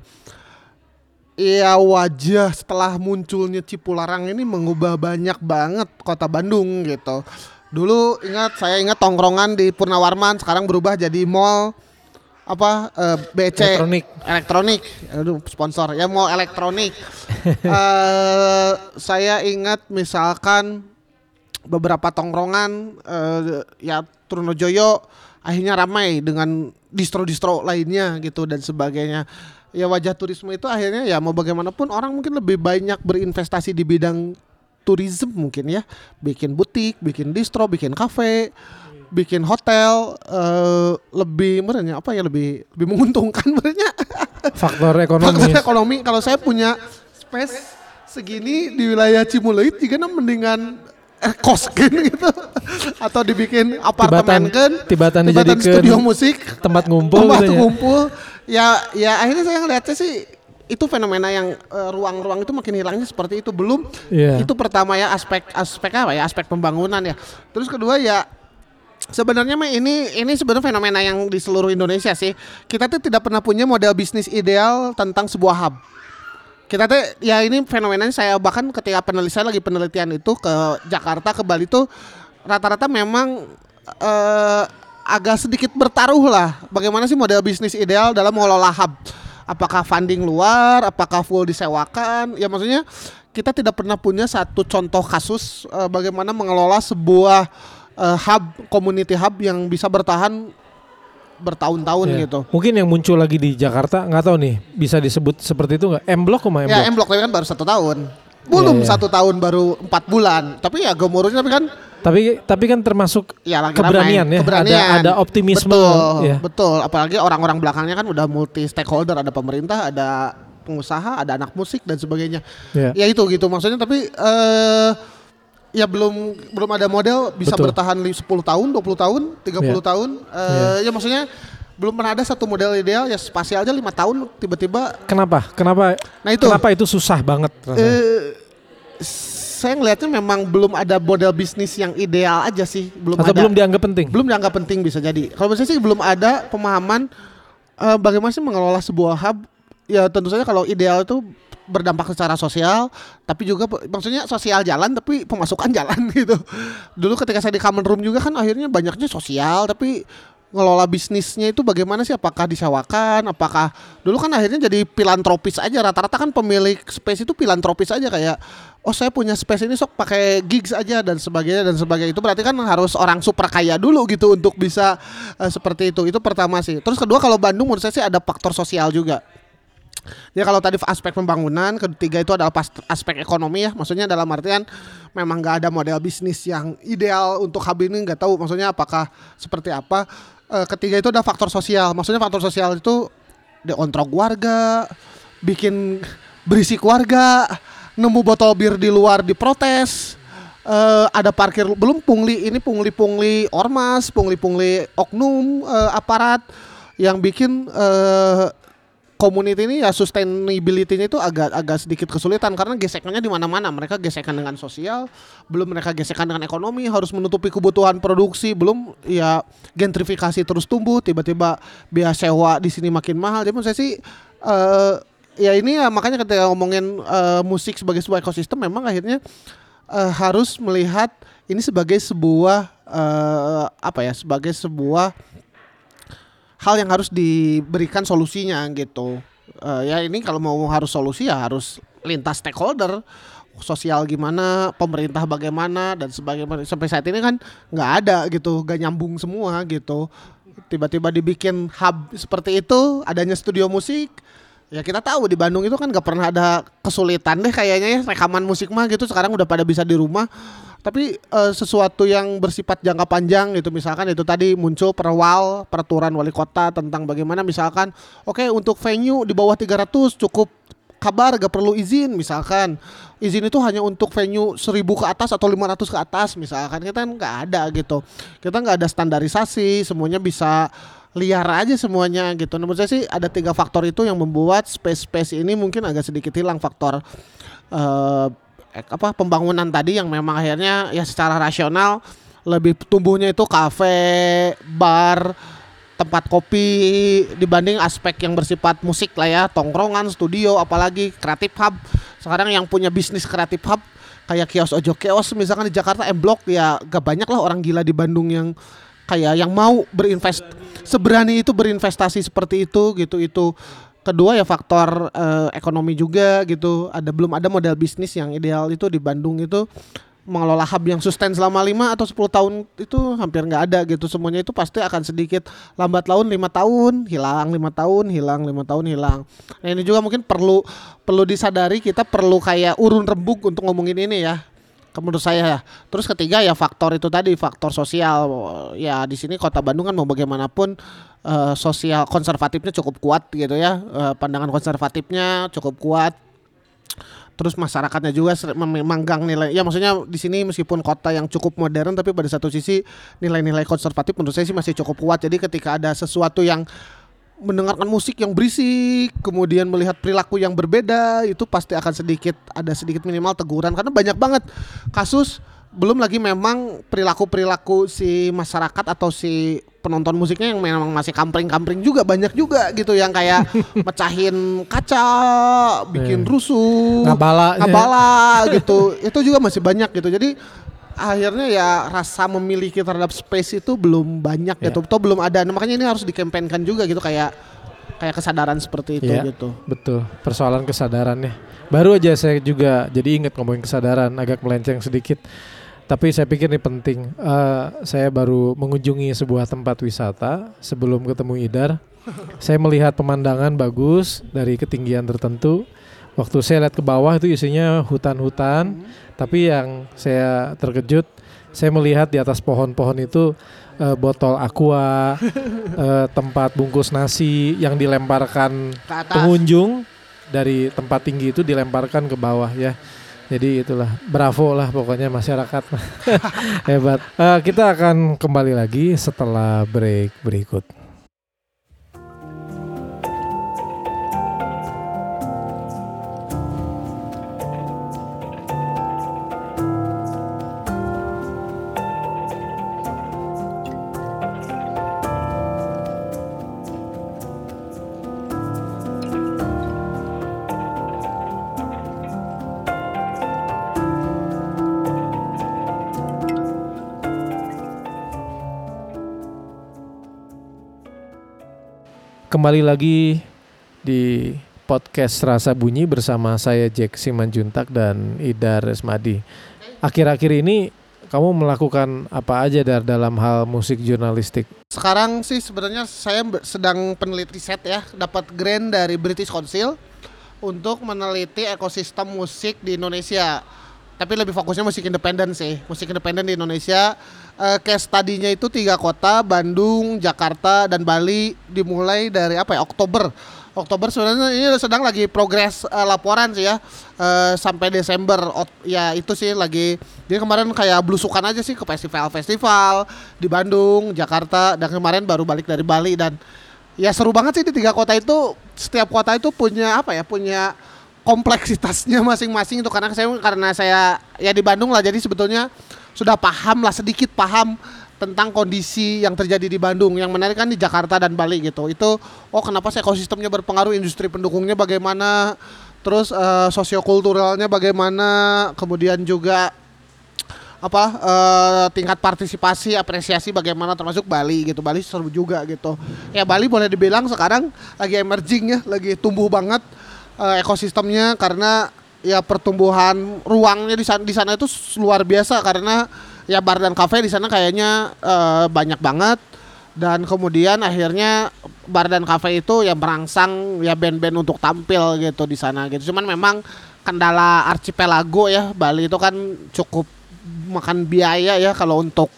Iya wajah setelah munculnya Cipularang ini mengubah banyak banget kota Bandung gitu. Dulu ingat saya ingat tongkrongan di Purnawarman sekarang berubah jadi mall apa uh, eh, BC elektronik. Elektronik. Aduh sponsor. Ya mall elektronik. Uh, saya ingat misalkan beberapa tongkrongan uh, ya Trunojoyo akhirnya ramai dengan distro-distro lainnya gitu dan sebagainya. Ya wajah turisme itu akhirnya ya mau bagaimanapun orang mungkin lebih banyak berinvestasi di bidang tourism mungkin ya, bikin butik, bikin distro, bikin kafe, bikin hotel eh lebih merenya apa ya lebih lebih menguntungkan merenya. Faktor ekonomi. Faktor ekonomi. Kalau saya punya space segini di wilayah Cimuleut juga mendingan eh, kos gitu. Atau dibikin apartemen kan tibatan tibatan studio musik. tempat ngumpul tempat gitu ngumpul. Ya ya akhirnya saya ngeliatnya sih itu fenomena yang eh, ruang-ruang itu makin hilangnya seperti itu. Belum Iya. itu pertama ya aspek aspek apa ya aspek pembangunan ya. Terus kedua ya sebenarnya mah ini ini sebenarnya fenomena yang di seluruh Indonesia sih. Kita tuh tidak pernah punya model bisnis ideal tentang sebuah hub. Kita tuh ya ini fenomenanya saya bahkan ketika penelitian lagi penelitian itu ke Jakarta ke Bali tuh rata-rata memang eh, agak sedikit bertaruh lah bagaimana sih model bisnis ideal dalam mengelola hub. Apakah funding luar apakah full disewakan? Ya maksudnya kita tidak pernah punya satu contoh kasus eh, bagaimana mengelola sebuah eh, hub community hub yang bisa bertahan bertahun-tahun Iya. gitu Mungkin yang muncul lagi di Jakarta nggak tahu nih bisa disebut seperti itu nggak? M Block sama M Block? Ya M Block tapi kan baru satu tahun. Belum Iya, iya. satu tahun baru empat bulan. Tapi ya gemuruhnya tapi kan Tapi tapi kan termasuk ya lagi Keberanian ramai. ya, Keberanian. ada- ada optimisme, Betul, ya. betul. Apalagi orang-orang belakangnya kan udah multi stakeholder, ada pemerintah, ada pengusaha, ada anak musik dan sebagainya. ya. Ya itu gitu maksudnya tapi eh ya belum belum ada model bisa Betul. bertahan li- 10 tahun, 20 tahun, 30 Iya. tahun. Eh ya maksudnya belum pernah ada satu model ideal ya spasial aja lima tahun tiba-tiba Kenapa? Kenapa? Nah, itu. Kenapa itu susah banget? rasanya? eh saya ngelihatnya memang belum ada model bisnis yang ideal aja sih, belum Atau ada. belum dianggap penting? belum dianggap penting bisa jadi. Kalau saya sih belum ada pemahaman eh, bagaimana sih mengelola sebuah hub. Ya tentu saja kalau ideal itu berdampak secara sosial, tapi juga maksudnya sosial jalan tapi pemasukan jalan gitu. Dulu ketika saya di common room juga kan akhirnya banyaknya sosial tapi ngelola bisnisnya itu bagaimana sih? Apakah disewakan? Apakah dulu kan akhirnya jadi filantropis aja rata-rata kan pemilik space itu filantropis aja kayak oh saya punya space ini sok pakai gigs aja dan sebagainya dan sebagainya. Itu berarti kan harus orang super kaya dulu gitu untuk bisa eh, seperti itu. Itu pertama sih. Terus kedua kalau Bandung menurut saya sih ada faktor sosial juga Ya kalau tadi aspek pembangunan, ketiga itu adalah aspek ekonomi ya. Maksudnya dalam artian memang nggak ada model bisnis yang ideal untuk hub ini nggak tahu. Maksudnya apakah seperti apa. Eh, ketiga itu ada faktor sosial. Maksudnya faktor sosial itu deontrok warga, bikin berisik warga, nemu botol bir di luar diprotes. eh ada parkir belum pungli ini pungli-pungli ormas, pungli-pungli oknum eh, aparat yang bikin community ini ya sustainability-nya itu agak agak sedikit kesulitan karena gesekannya di mana-mana. Mereka gesekan dengan sosial, belum mereka gesekan dengan ekonomi, harus menutupi kebutuhan produksi, belum ya gentrifikasi terus tumbuh, tiba-tiba biaya sewa di sini makin mahal. Jadi menurut saya sih eh ya ini ya makanya ketika ngomongin eh, musik sebagai sebuah ekosistem memang akhirnya eh, harus melihat ini sebagai sebuah eh, apa ya, sebagai sebuah hal yang harus diberikan solusinya gitu. Eh, ya ini kalau mau harus solusi ya harus lintas stakeholder sosial gimana, pemerintah bagaimana dan sebagainya. Sampai saat ini kan nggak ada gitu, nggak nyambung semua gitu. Tiba-tiba dibikin hub seperti itu, adanya studio musik. Ya kita tahu di Bandung itu kan nggak pernah ada kesulitan deh kayaknya ya rekaman musik mah gitu sekarang udah pada bisa di rumah tapi eh, sesuatu yang bersifat jangka panjang gitu misalkan itu tadi muncul perwal peraturan wali kota tentang bagaimana misalkan oke untuk venue di bawah 300 cukup kabar gak perlu izin misalkan. Izin itu hanya untuk venue 1000 ke atas atau 500 ke atas misalkan. Kita nggak ada gitu. Kita nggak ada standarisasi semuanya bisa liar aja semuanya gitu. Nah, menurut saya sih ada tiga faktor itu yang membuat space-space ini mungkin agak sedikit hilang faktor eh, apa pembangunan tadi yang memang akhirnya ya secara rasional lebih tumbuhnya itu kafe, bar, tempat kopi dibanding aspek yang bersifat musik lah ya, tongkrongan, studio, apalagi kreatif hub. Sekarang yang punya bisnis kreatif hub kayak kios ojo kios misalkan di Jakarta M Block ya gak banyak lah orang gila di Bandung yang kayak yang mau berinvest seberani itu berinvestasi seperti itu gitu itu kedua ya faktor eh, ekonomi juga gitu. Ada belum ada model bisnis yang ideal itu di Bandung itu. Mengelola hub yang sustain selama 5 atau 10 tahun itu hampir nggak ada gitu. Semuanya itu pasti akan sedikit. Lambat laun lima tahun hilang lima tahun hilang lima tahun hilang. Nah ini juga mungkin perlu perlu disadari kita perlu kayak urun rembuk untuk ngomongin ini ya menurut saya ya. Terus ketiga ya faktor itu tadi faktor sosial. Ya di sini Kota Bandung kan mau bagaimanapun uh, sosial konservatifnya cukup kuat gitu ya. Uh, pandangan konservatifnya cukup kuat. Terus masyarakatnya juga memanggang nilai. Ya maksudnya di sini meskipun kota yang cukup modern tapi pada satu sisi nilai-nilai konservatif menurut saya sih masih cukup kuat. Jadi ketika ada sesuatu yang mendengarkan musik yang berisik, kemudian melihat perilaku yang berbeda, itu pasti akan sedikit ada sedikit minimal teguran karena banyak banget kasus belum lagi memang perilaku-perilaku si masyarakat atau si penonton musiknya yang memang masih kampring-kampring juga banyak juga gitu yang kayak mecahin kaca, bikin iya. rusuh, ngabala, ngabala gitu. Itu juga masih banyak gitu. Jadi akhirnya ya rasa memiliki terhadap space itu belum banyak yeah. gitu. Atau belum ada. Nah, makanya ini harus dikempenkan juga gitu kayak kayak kesadaran seperti itu yeah, gitu. Betul. Persoalan kesadarannya. Baru aja saya juga jadi ingat ngomongin kesadaran agak melenceng sedikit. Tapi saya pikir ini penting. Uh, saya baru mengunjungi sebuah tempat wisata sebelum ketemu Idar. saya melihat pemandangan bagus dari ketinggian tertentu waktu saya lihat ke bawah itu isinya hutan-hutan hmm. Tapi yang saya terkejut saya melihat di atas pohon-pohon itu uh, botol aqua uh, tempat bungkus nasi yang dilemparkan pengunjung dari tempat tinggi itu dilemparkan ke bawah ya jadi itulah bravo lah pokoknya masyarakat hebat. Uh, kita akan kembali lagi setelah break berikut. Kembali lagi di podcast Rasa Bunyi bersama saya Jack Simanjuntak dan Ida Resmadi. Akhir-akhir ini kamu melakukan apa aja dar dalam hal musik jurnalistik? Sekarang sih sebenarnya saya sedang peneliti set ya, dapat grant dari British Council untuk meneliti ekosistem musik di Indonesia. Tapi lebih fokusnya musik independen sih, musik independen di Indonesia. Uh, case tadinya itu tiga kota Bandung, Jakarta dan Bali. Dimulai dari apa ya? Oktober. Oktober sebenarnya ini sedang lagi progres uh, laporan sih ya. Uh, sampai Desember. Ot ya itu sih lagi. Dia kemarin kayak blusukan aja sih ke festival-festival di Bandung, Jakarta. Dan kemarin baru balik dari Bali. Dan ya seru banget sih di tiga kota itu. Setiap kota itu punya apa ya? Punya kompleksitasnya masing-masing itu karena saya karena saya ya di Bandung lah jadi sebetulnya sudah paham lah sedikit paham tentang kondisi yang terjadi di Bandung. Yang menarik kan di Jakarta dan Bali gitu. Itu oh kenapa ekosistemnya berpengaruh, industri pendukungnya bagaimana, terus uh, sosiokulturalnya bagaimana, kemudian juga apa uh, tingkat partisipasi apresiasi bagaimana termasuk Bali gitu Bali seru juga gitu ya Bali boleh dibilang sekarang lagi emerging ya lagi tumbuh banget uh, ekosistemnya karena ya pertumbuhan ruangnya di sana di sana itu luar biasa karena ya bar dan kafe di sana kayaknya uh, banyak banget. Dan kemudian akhirnya bar dan kafe itu ya merangsang ya band-band untuk tampil gitu di sana gitu. Cuman memang kendala archipelago ya Bali itu kan cukup makan biaya ya kalau untuk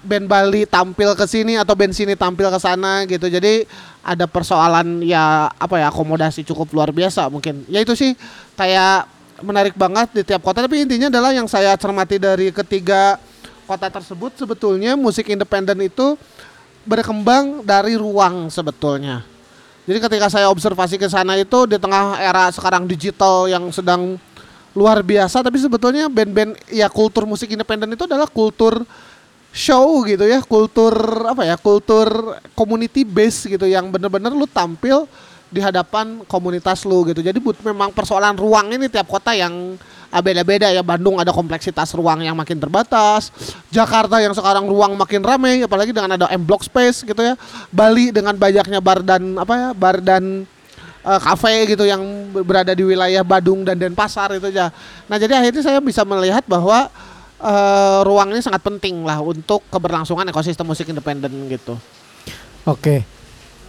band Bali tampil ke sini atau band sini tampil ke sana gitu. Jadi ada persoalan ya apa ya akomodasi cukup luar biasa mungkin. Ya itu sih kayak menarik banget di tiap kota tapi intinya adalah yang saya cermati dari ketiga kota tersebut sebetulnya musik independen itu berkembang dari ruang sebetulnya. Jadi ketika saya observasi ke sana itu di tengah era sekarang digital yang sedang luar biasa tapi sebetulnya band-band ya kultur musik independen itu adalah kultur show gitu ya kultur apa ya kultur community base gitu yang bener-bener lu tampil di hadapan komunitas lu gitu. Jadi but memang persoalan ruang ini tiap kota yang beda-beda ya. Bandung ada kompleksitas ruang yang makin terbatas Jakarta yang sekarang ruang makin ramai apalagi dengan ada M Block Space gitu ya. Bali dengan banyaknya bar dan apa ya bar dan eh, kafe gitu yang berada di wilayah Badung dan Denpasar itu aja. Nah jadi akhirnya saya bisa melihat bahwa eh, ruang ini sangat penting lah untuk keberlangsungan ekosistem musik independen gitu. Oke.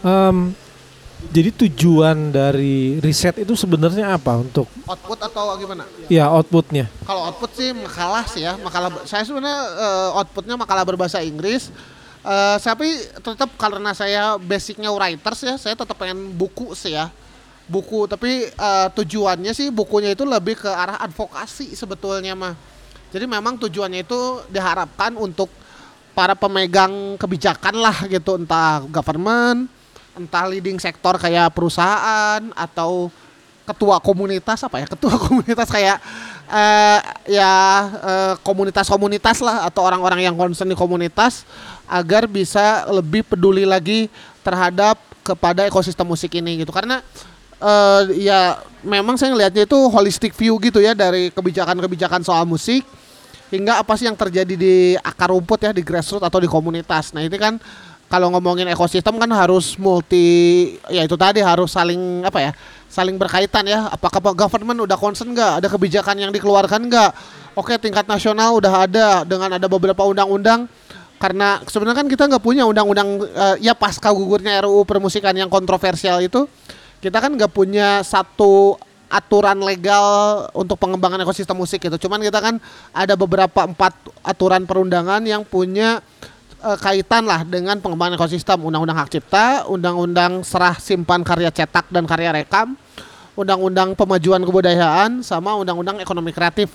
Em, jadi tujuan dari riset itu sebenarnya apa untuk Output atau gimana? ya outputnya? Kalau output sih makalah sih ya, makalah. Saya sebenarnya eh, outputnya makalah berbahasa Inggris. Eh, tapi tetap karena saya basicnya writers ya, saya tetap pengen buku sih ya, buku. Tapi eh, tujuannya sih bukunya itu lebih ke arah advokasi sebetulnya mah. Jadi memang tujuannya itu diharapkan untuk para pemegang kebijakan lah gitu, entah government, entah leading sektor kayak perusahaan atau ketua komunitas apa ya? Ketua komunitas kayak eh ya eh, komunitas-komunitas lah atau orang-orang yang concern di komunitas agar bisa lebih peduli lagi terhadap kepada ekosistem musik ini gitu. Karena eh ya memang saya ngelihatnya itu holistic view gitu ya dari kebijakan-kebijakan soal musik hingga apa sih yang terjadi di akar rumput ya di grassroots atau di komunitas. Nah ini kan kalau ngomongin ekosistem kan harus multi ya itu tadi harus saling apa ya saling berkaitan ya. Apakah government udah concern nggak? Ada kebijakan yang dikeluarkan nggak? Oke tingkat nasional udah ada dengan ada beberapa undang-undang karena sebenarnya kan kita nggak punya undang-undang eh, ya pasca gugurnya RUU permusikan yang kontroversial itu kita kan nggak punya satu aturan legal untuk pengembangan ekosistem musik gitu. Cuman kita kan ada beberapa empat aturan perundangan yang punya eh, kaitan lah dengan pengembangan ekosistem undang-undang hak cipta, undang-undang serah simpan karya cetak dan karya rekam, undang-undang pemajuan kebudayaan sama undang-undang ekonomi kreatif.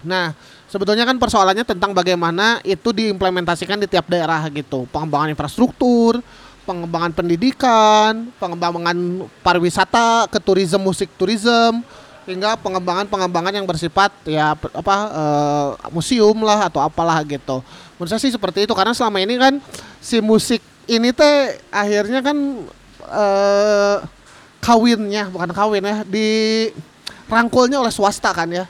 Nah, sebetulnya kan persoalannya tentang bagaimana itu diimplementasikan di tiap daerah gitu. Pengembangan infrastruktur, pengembangan pendidikan, pengembangan pariwisata, ke tourism musik tourism, hingga pengembangan-pengembangan yang bersifat ya apa eh, museum lah atau apalah gitu. Menurut saya sih seperti itu karena selama ini kan si musik ini teh akhirnya kan eh kawinnya bukan kawin ya di rangkulnya oleh swasta kan ya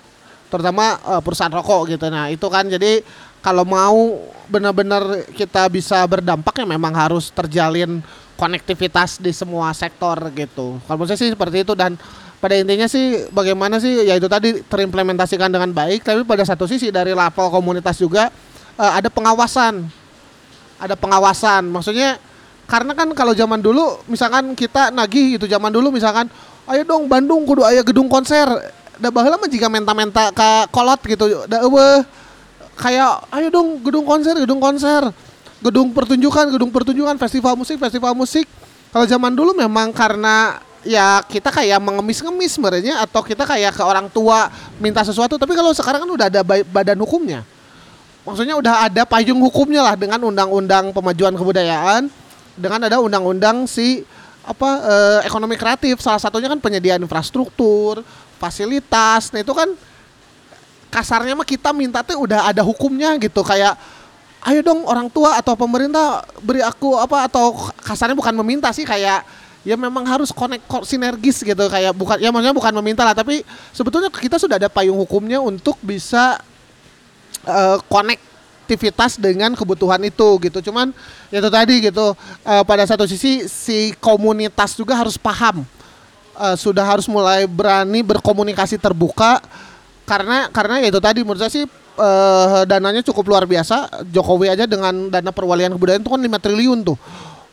terutama eh, perusahaan rokok gitu nah itu kan jadi kalau mau benar-benar kita bisa berdampak ya memang harus terjalin konektivitas di semua sektor gitu. Kalau menurut saya sih seperti itu dan pada intinya sih bagaimana sih ya itu tadi terimplementasikan dengan baik tapi pada satu sisi dari level komunitas juga eh, ada pengawasan. Ada pengawasan. Maksudnya karena kan kalau zaman dulu misalkan kita nagih gitu zaman dulu misalkan ayo dong Bandung kudu aya gedung konser. Da baheula mah jika menta-menta ka kolot gitu da eueuh kayak ayo dong gedung konser gedung konser. Gedung pertunjukan gedung pertunjukan festival musik festival musik. Kalau zaman dulu memang karena ya kita kayak mengemis-ngemis sebenarnya atau kita kayak ke orang tua minta sesuatu. Tapi kalau sekarang kan udah ada ba- badan hukumnya. Maksudnya udah ada payung hukumnya lah dengan undang-undang pemajuan kebudayaan dengan ada undang-undang si apa eh, ekonomi kreatif. Salah satunya kan penyediaan infrastruktur fasilitas. Nah itu kan kasarnya mah kita minta tuh udah ada hukumnya gitu. Kayak ayo dong orang tua atau pemerintah beri aku apa atau kasarnya bukan meminta sih kayak ya memang harus connect sinergis gitu. Kayak bukan ya maksudnya bukan meminta lah tapi sebetulnya kita sudah ada payung hukumnya untuk bisa eh, konektivitas dengan kebutuhan itu gitu. Cuman ya itu tadi gitu eh, pada satu sisi si komunitas juga harus paham eh, sudah harus mulai berani berkomunikasi terbuka karena karena ya itu tadi menurut saya sih eh, dananya cukup luar biasa. Jokowi aja dengan dana perwalian kebudayaan itu kan 5 triliun tuh.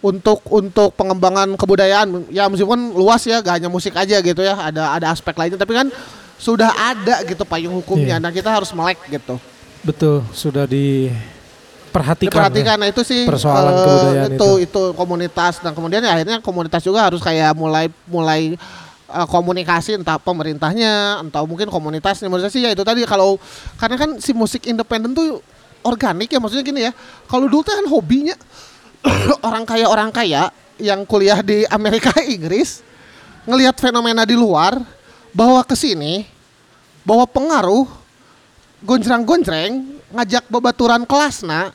Untuk untuk pengembangan kebudayaan. Ya meskipun luas ya gak hanya musik aja gitu ya. Ada ada aspek lainnya. Tapi kan sudah ada gitu payung hukumnya. Iya. nah kita harus melek gitu. Betul, sudah diperhatikan. diperhatikan ya. nah itu sih persoalan eh, kebudayaan itu, itu komunitas. Dan kemudian ya akhirnya komunitas juga harus kayak mulai mulai eh, komunikasi entah pemerintahnya entah mungkin komunitas menurut sih ya itu tadi kalau karena kan si musik independen tuh organik ya maksudnya gini ya. Kalau dulu kan hobinya orang kaya orang kaya yang kuliah di Amerika Inggris ngelihat fenomena di luar bawa ke sini bawa pengaruh gonjrang-gonjreng ngajak babaturan kelasna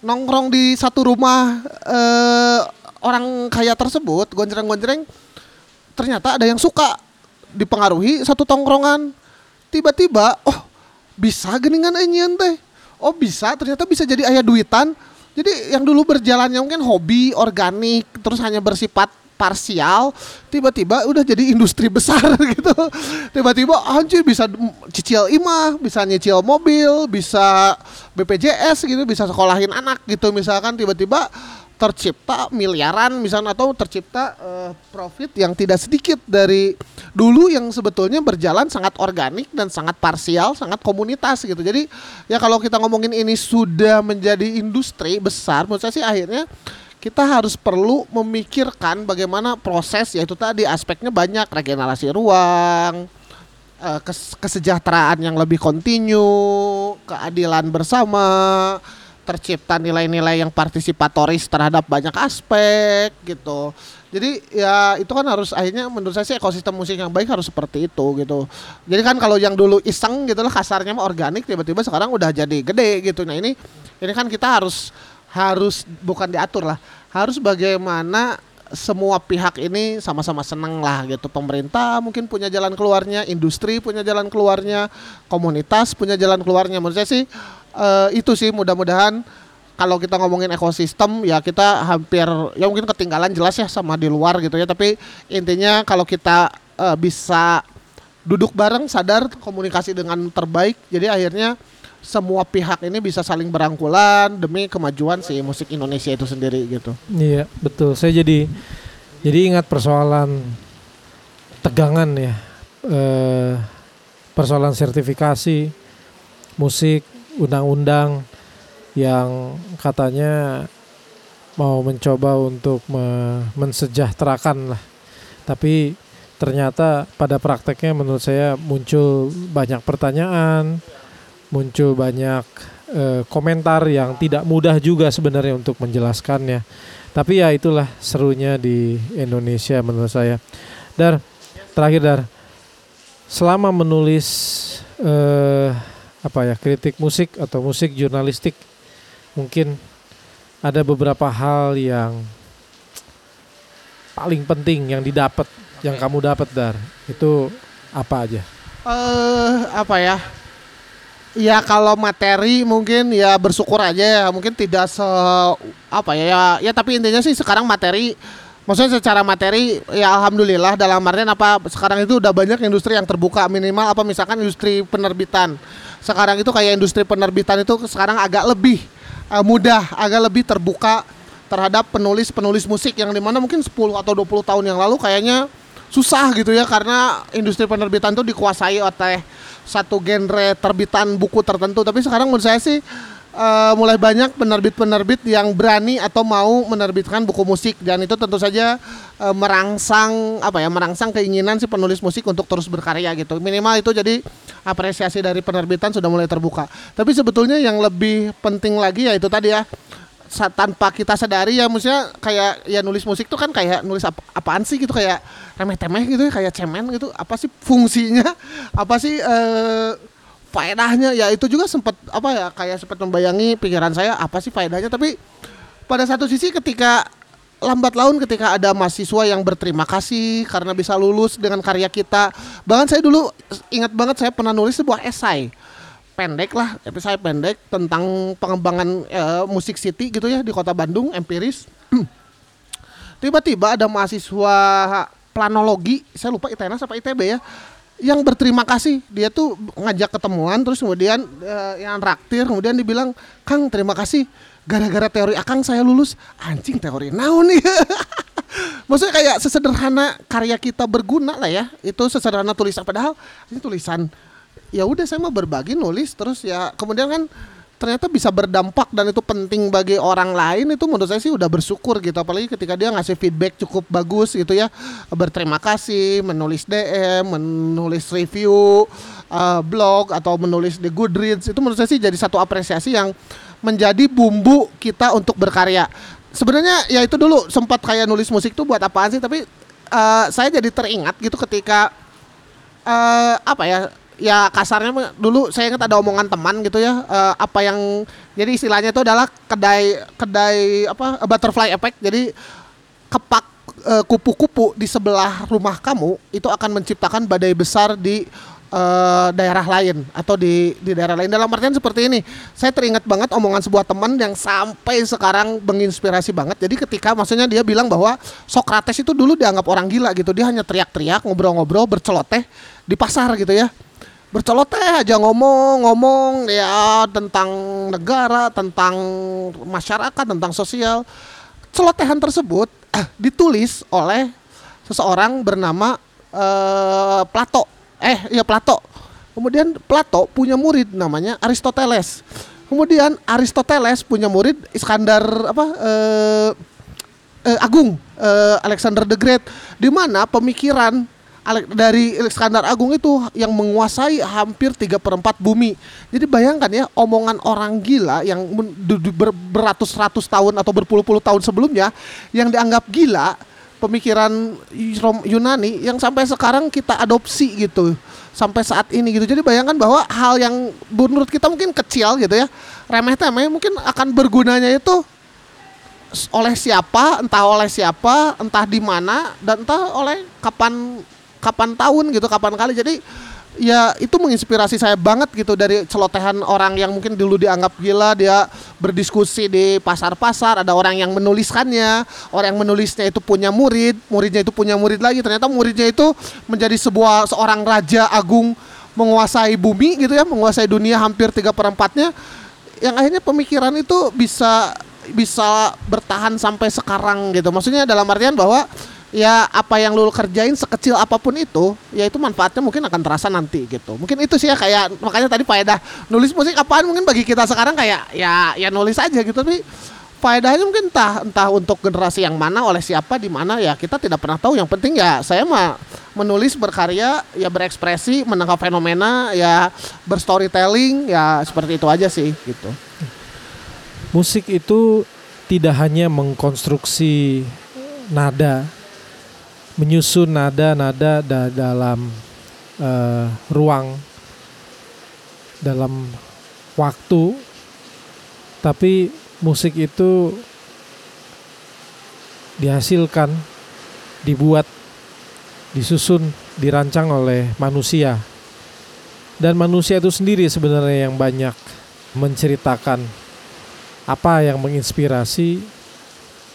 nongkrong di satu rumah eh, orang kaya tersebut gonjreng-gonjreng ternyata ada yang suka dipengaruhi satu tongkrongan. Tiba-tiba oh bisa geningan enyeun teh? Oh bisa ternyata bisa jadi ayah duitan. Jadi yang dulu berjalannya mungkin hobi organik terus hanya bersifat parsial tiba-tiba udah jadi industri besar gitu. Tiba-tiba anjir bisa cicil imah bisa nyicil mobil bisa BPJS gitu bisa sekolahin anak gitu misalkan. Tiba-tiba tercipta miliaran misalnya atau tercipta uh, profit yang tidak sedikit dari dulu yang sebetulnya berjalan sangat organik dan sangat parsial, sangat komunitas gitu. Jadi ya kalau kita ngomongin ini sudah menjadi industri besar, menurut saya sih akhirnya kita harus perlu memikirkan bagaimana proses yaitu tadi aspeknya banyak regenerasi ruang, kes kesejahteraan yang lebih kontinu, keadilan bersama, tercipta nilai-nilai yang partisipatoris terhadap banyak aspek gitu. Jadi ya itu kan harus akhirnya menurut saya sih ekosistem musik yang baik harus seperti itu gitu. Jadi kan kalau yang dulu iseng gitu lah kasarnya mah organik tiba-tiba sekarang udah jadi gede gitu. Nah ini ini kan kita harus harus bukan diatur lah, harus bagaimana semua pihak ini sama-sama senang lah gitu. Pemerintah mungkin punya jalan keluarnya, industri punya jalan keluarnya, komunitas punya jalan keluarnya. Menurut saya sih uh, itu sih mudah-mudahan kalau kita ngomongin ekosistem ya kita hampir ya mungkin ketinggalan jelas ya sama di luar gitu ya tapi intinya kalau kita uh, bisa duduk bareng sadar komunikasi dengan terbaik jadi akhirnya semua pihak ini bisa saling berangkulan demi kemajuan si musik Indonesia itu sendiri gitu. Iya, betul. Saya jadi jadi ingat persoalan tegangan ya. Eh, persoalan sertifikasi musik undang-undang yang katanya mau mencoba untuk me mensejahterakan lah. Tapi ternyata pada prakteknya menurut saya muncul banyak pertanyaan, muncul banyak e, komentar yang tidak mudah juga sebenarnya untuk menjelaskannya. Tapi ya itulah serunya di Indonesia menurut saya. Dar, terakhir Dar, selama menulis eh, apa ya kritik musik atau musik jurnalistik mungkin ada beberapa hal yang paling penting yang didapat yang kamu dapat dar itu apa aja? Uh, apa ya? Ya kalau materi mungkin ya bersyukur aja ya. Mungkin tidak se apa ya ya, ya tapi intinya sih sekarang materi maksudnya secara materi ya alhamdulillah dalam artian apa sekarang itu udah banyak industri yang terbuka. Minimal apa misalkan industri penerbitan. Sekarang itu kayak industri penerbitan itu sekarang agak lebih uh, mudah, agak lebih terbuka terhadap penulis-penulis musik yang di mana mungkin 10 atau 20 tahun yang lalu kayaknya susah gitu ya karena industri penerbitan itu dikuasai oleh satu genre terbitan buku tertentu. Tapi sekarang menurut saya sih uh, mulai banyak penerbit-penerbit yang berani atau mau menerbitkan buku musik. Dan itu tentu saja uh, merangsang apa ya merangsang keinginan si penulis musik untuk terus berkarya gitu. Minimal itu jadi apresiasi dari penerbitan sudah mulai terbuka. Tapi sebetulnya yang lebih penting lagi ya itu tadi ya tanpa kita sadari ya maksudnya kayak ya nulis musik tuh kan kayak nulis apa apaan sih gitu kayak remeh-temeh gitu ya kayak cemen gitu. Apa sih fungsinya? Apa sih uh, faedahnya? Ya itu juga sempat apa ya kayak sempat membayangi pikiran saya apa sih faedahnya? Tapi pada satu sisi ketika lambat laun ketika ada mahasiswa yang berterima kasih karena bisa lulus dengan karya kita. Bahkan saya dulu ingat banget saya pernah nulis sebuah esai pendek lah esai pendek tentang pengembangan e, musik city gitu ya di kota Bandung empiris. Tiba-tiba ada mahasiswa planologi saya lupa ITNAS apa ITB ya yang berterima kasih. Dia tuh ngajak ketemuan terus kemudian uh, yang raktir kemudian dibilang Kang terima kasih. Gara-gara teori Akang saya lulus. Anjing teori naon nih? Maksudnya kayak sesederhana karya kita berguna lah ya. Itu sesederhana tulisan padahal ini tulisan ya udah saya mau berbagi nulis terus ya kemudian kan ternyata bisa berdampak dan itu penting bagi orang lain itu menurut saya sih udah bersyukur gitu. Apalagi ketika dia ngasih feedback cukup bagus gitu ya berterima kasih menulis DM menulis review uh, blog atau menulis di Goodreads itu menurut saya sih jadi satu apresiasi yang menjadi bumbu kita untuk berkarya. Sebenarnya ya itu dulu sempat kayak nulis musik tuh buat apaan sih? Tapi uh, saya jadi teringat gitu ketika uh, apa ya ya kasarnya dulu saya ingat ada omongan teman gitu ya uh, apa yang jadi istilahnya itu adalah kedai kedai apa butterfly effect. Jadi kepak kupu kupu-kupu di sebelah rumah kamu itu akan menciptakan badai besar di eh, daerah lain atau di di daerah lain. Dalam artian seperti ini saya teringat banget omongan sebuah teman yang sampai sekarang menginspirasi banget. Jadi ketika maksudnya dia bilang bahwa Socrates itu dulu dianggap orang gila gitu. Dia hanya teriak-teriak ngobrol-ngobrol berceloteh di pasar gitu ya berceloteh aja ngomong-ngomong ya tentang negara tentang masyarakat tentang sosial celotehan tersebut ditulis oleh seseorang bernama eh, Plato. Eh, iya Plato. Kemudian Plato punya murid namanya Aristoteles. Kemudian Aristoteles punya murid Iskandar apa eh, eh, Agung, eh, Alexander the Great, di mana pemikiran dari Iskandar Agung itu yang menguasai hampir 3 per 4 bumi. Jadi bayangkan ya omongan orang gila yang beratus-ratus tahun atau berpuluh-puluh tahun sebelumnya yang dianggap gila pemikiran Yunani yang sampai sekarang kita adopsi gitu sampai saat ini gitu. Jadi bayangkan bahwa hal yang menurut kita mungkin kecil gitu ya, remeh-temeh mungkin akan bergunanya itu oleh siapa, entah oleh siapa, entah di mana dan entah oleh kapan kapan tahun gitu, kapan kali. Jadi ya itu menginspirasi saya banget gitu dari celotehan orang yang mungkin dulu dianggap gila, dia berdiskusi di pasar-pasar, ada orang yang menuliskannya, orang yang menulisnya itu punya murid, muridnya itu punya murid lagi, ternyata muridnya itu menjadi sebuah seorang raja agung menguasai bumi gitu ya, menguasai dunia hampir tiga per empatnya yang akhirnya pemikiran itu bisa bisa bertahan sampai sekarang gitu. Maksudnya dalam artian bahwa ya apa yang lu kerjain sekecil apa pun itu, ya itu manfaatnya mungkin akan terasa nanti gitu. Mungkin itu sih ya kayak makanya tadi faedah nulis musik apaan mungkin bagi kita sekarang kayak ya ya nulis aja gitu tapi faedahnya mungkin entah entah untuk generasi yang mana oleh siapa di mana ya kita tidak pernah tahu. Yang penting ya saya mah menulis berkarya ya berekspresi menangkap fenomena ya berstorytelling ya seperti itu aja sih gitu. Musik itu tidak hanya mengkonstruksi nada, menyusun nada-nada da- dalam eh, ruang, dalam waktu, tapi musik itu dihasilkan, dibuat, disusun, dirancang oleh manusia. Dan manusia itu sendiri sebenarnya yang banyak menceritakan apa yang menginspirasi,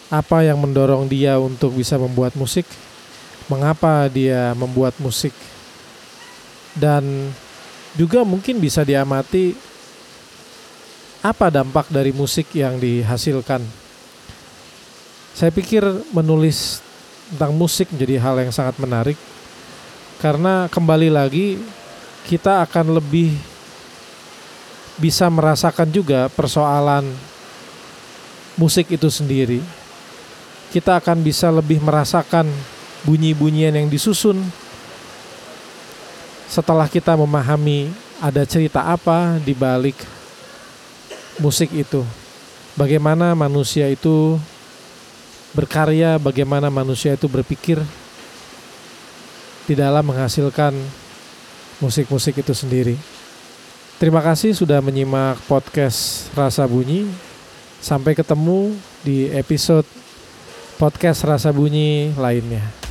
apa yang mendorong dia untuk bisa membuat musik, mengapa dia membuat musik, dan juga mungkin bisa diamati apa dampak dari musik yang dihasilkan. Saya pikir menulis tentang musik menjadi hal yang sangat menarik karena kembali lagi kita akan lebih bisa merasakan juga persoalan musik itu sendiri. Kita akan bisa lebih merasakan bunyi-bunyian yang disusun setelah kita memahami ada cerita apa di balik musik itu. Bagaimana manusia itu berkarya, bagaimana manusia itu berpikir di dalam menghasilkan musik-musik itu sendiri. Terima kasih sudah menyimak podcast Rasa Bunyi. Sampai ketemu di episode podcast Rasa Bunyi lainnya.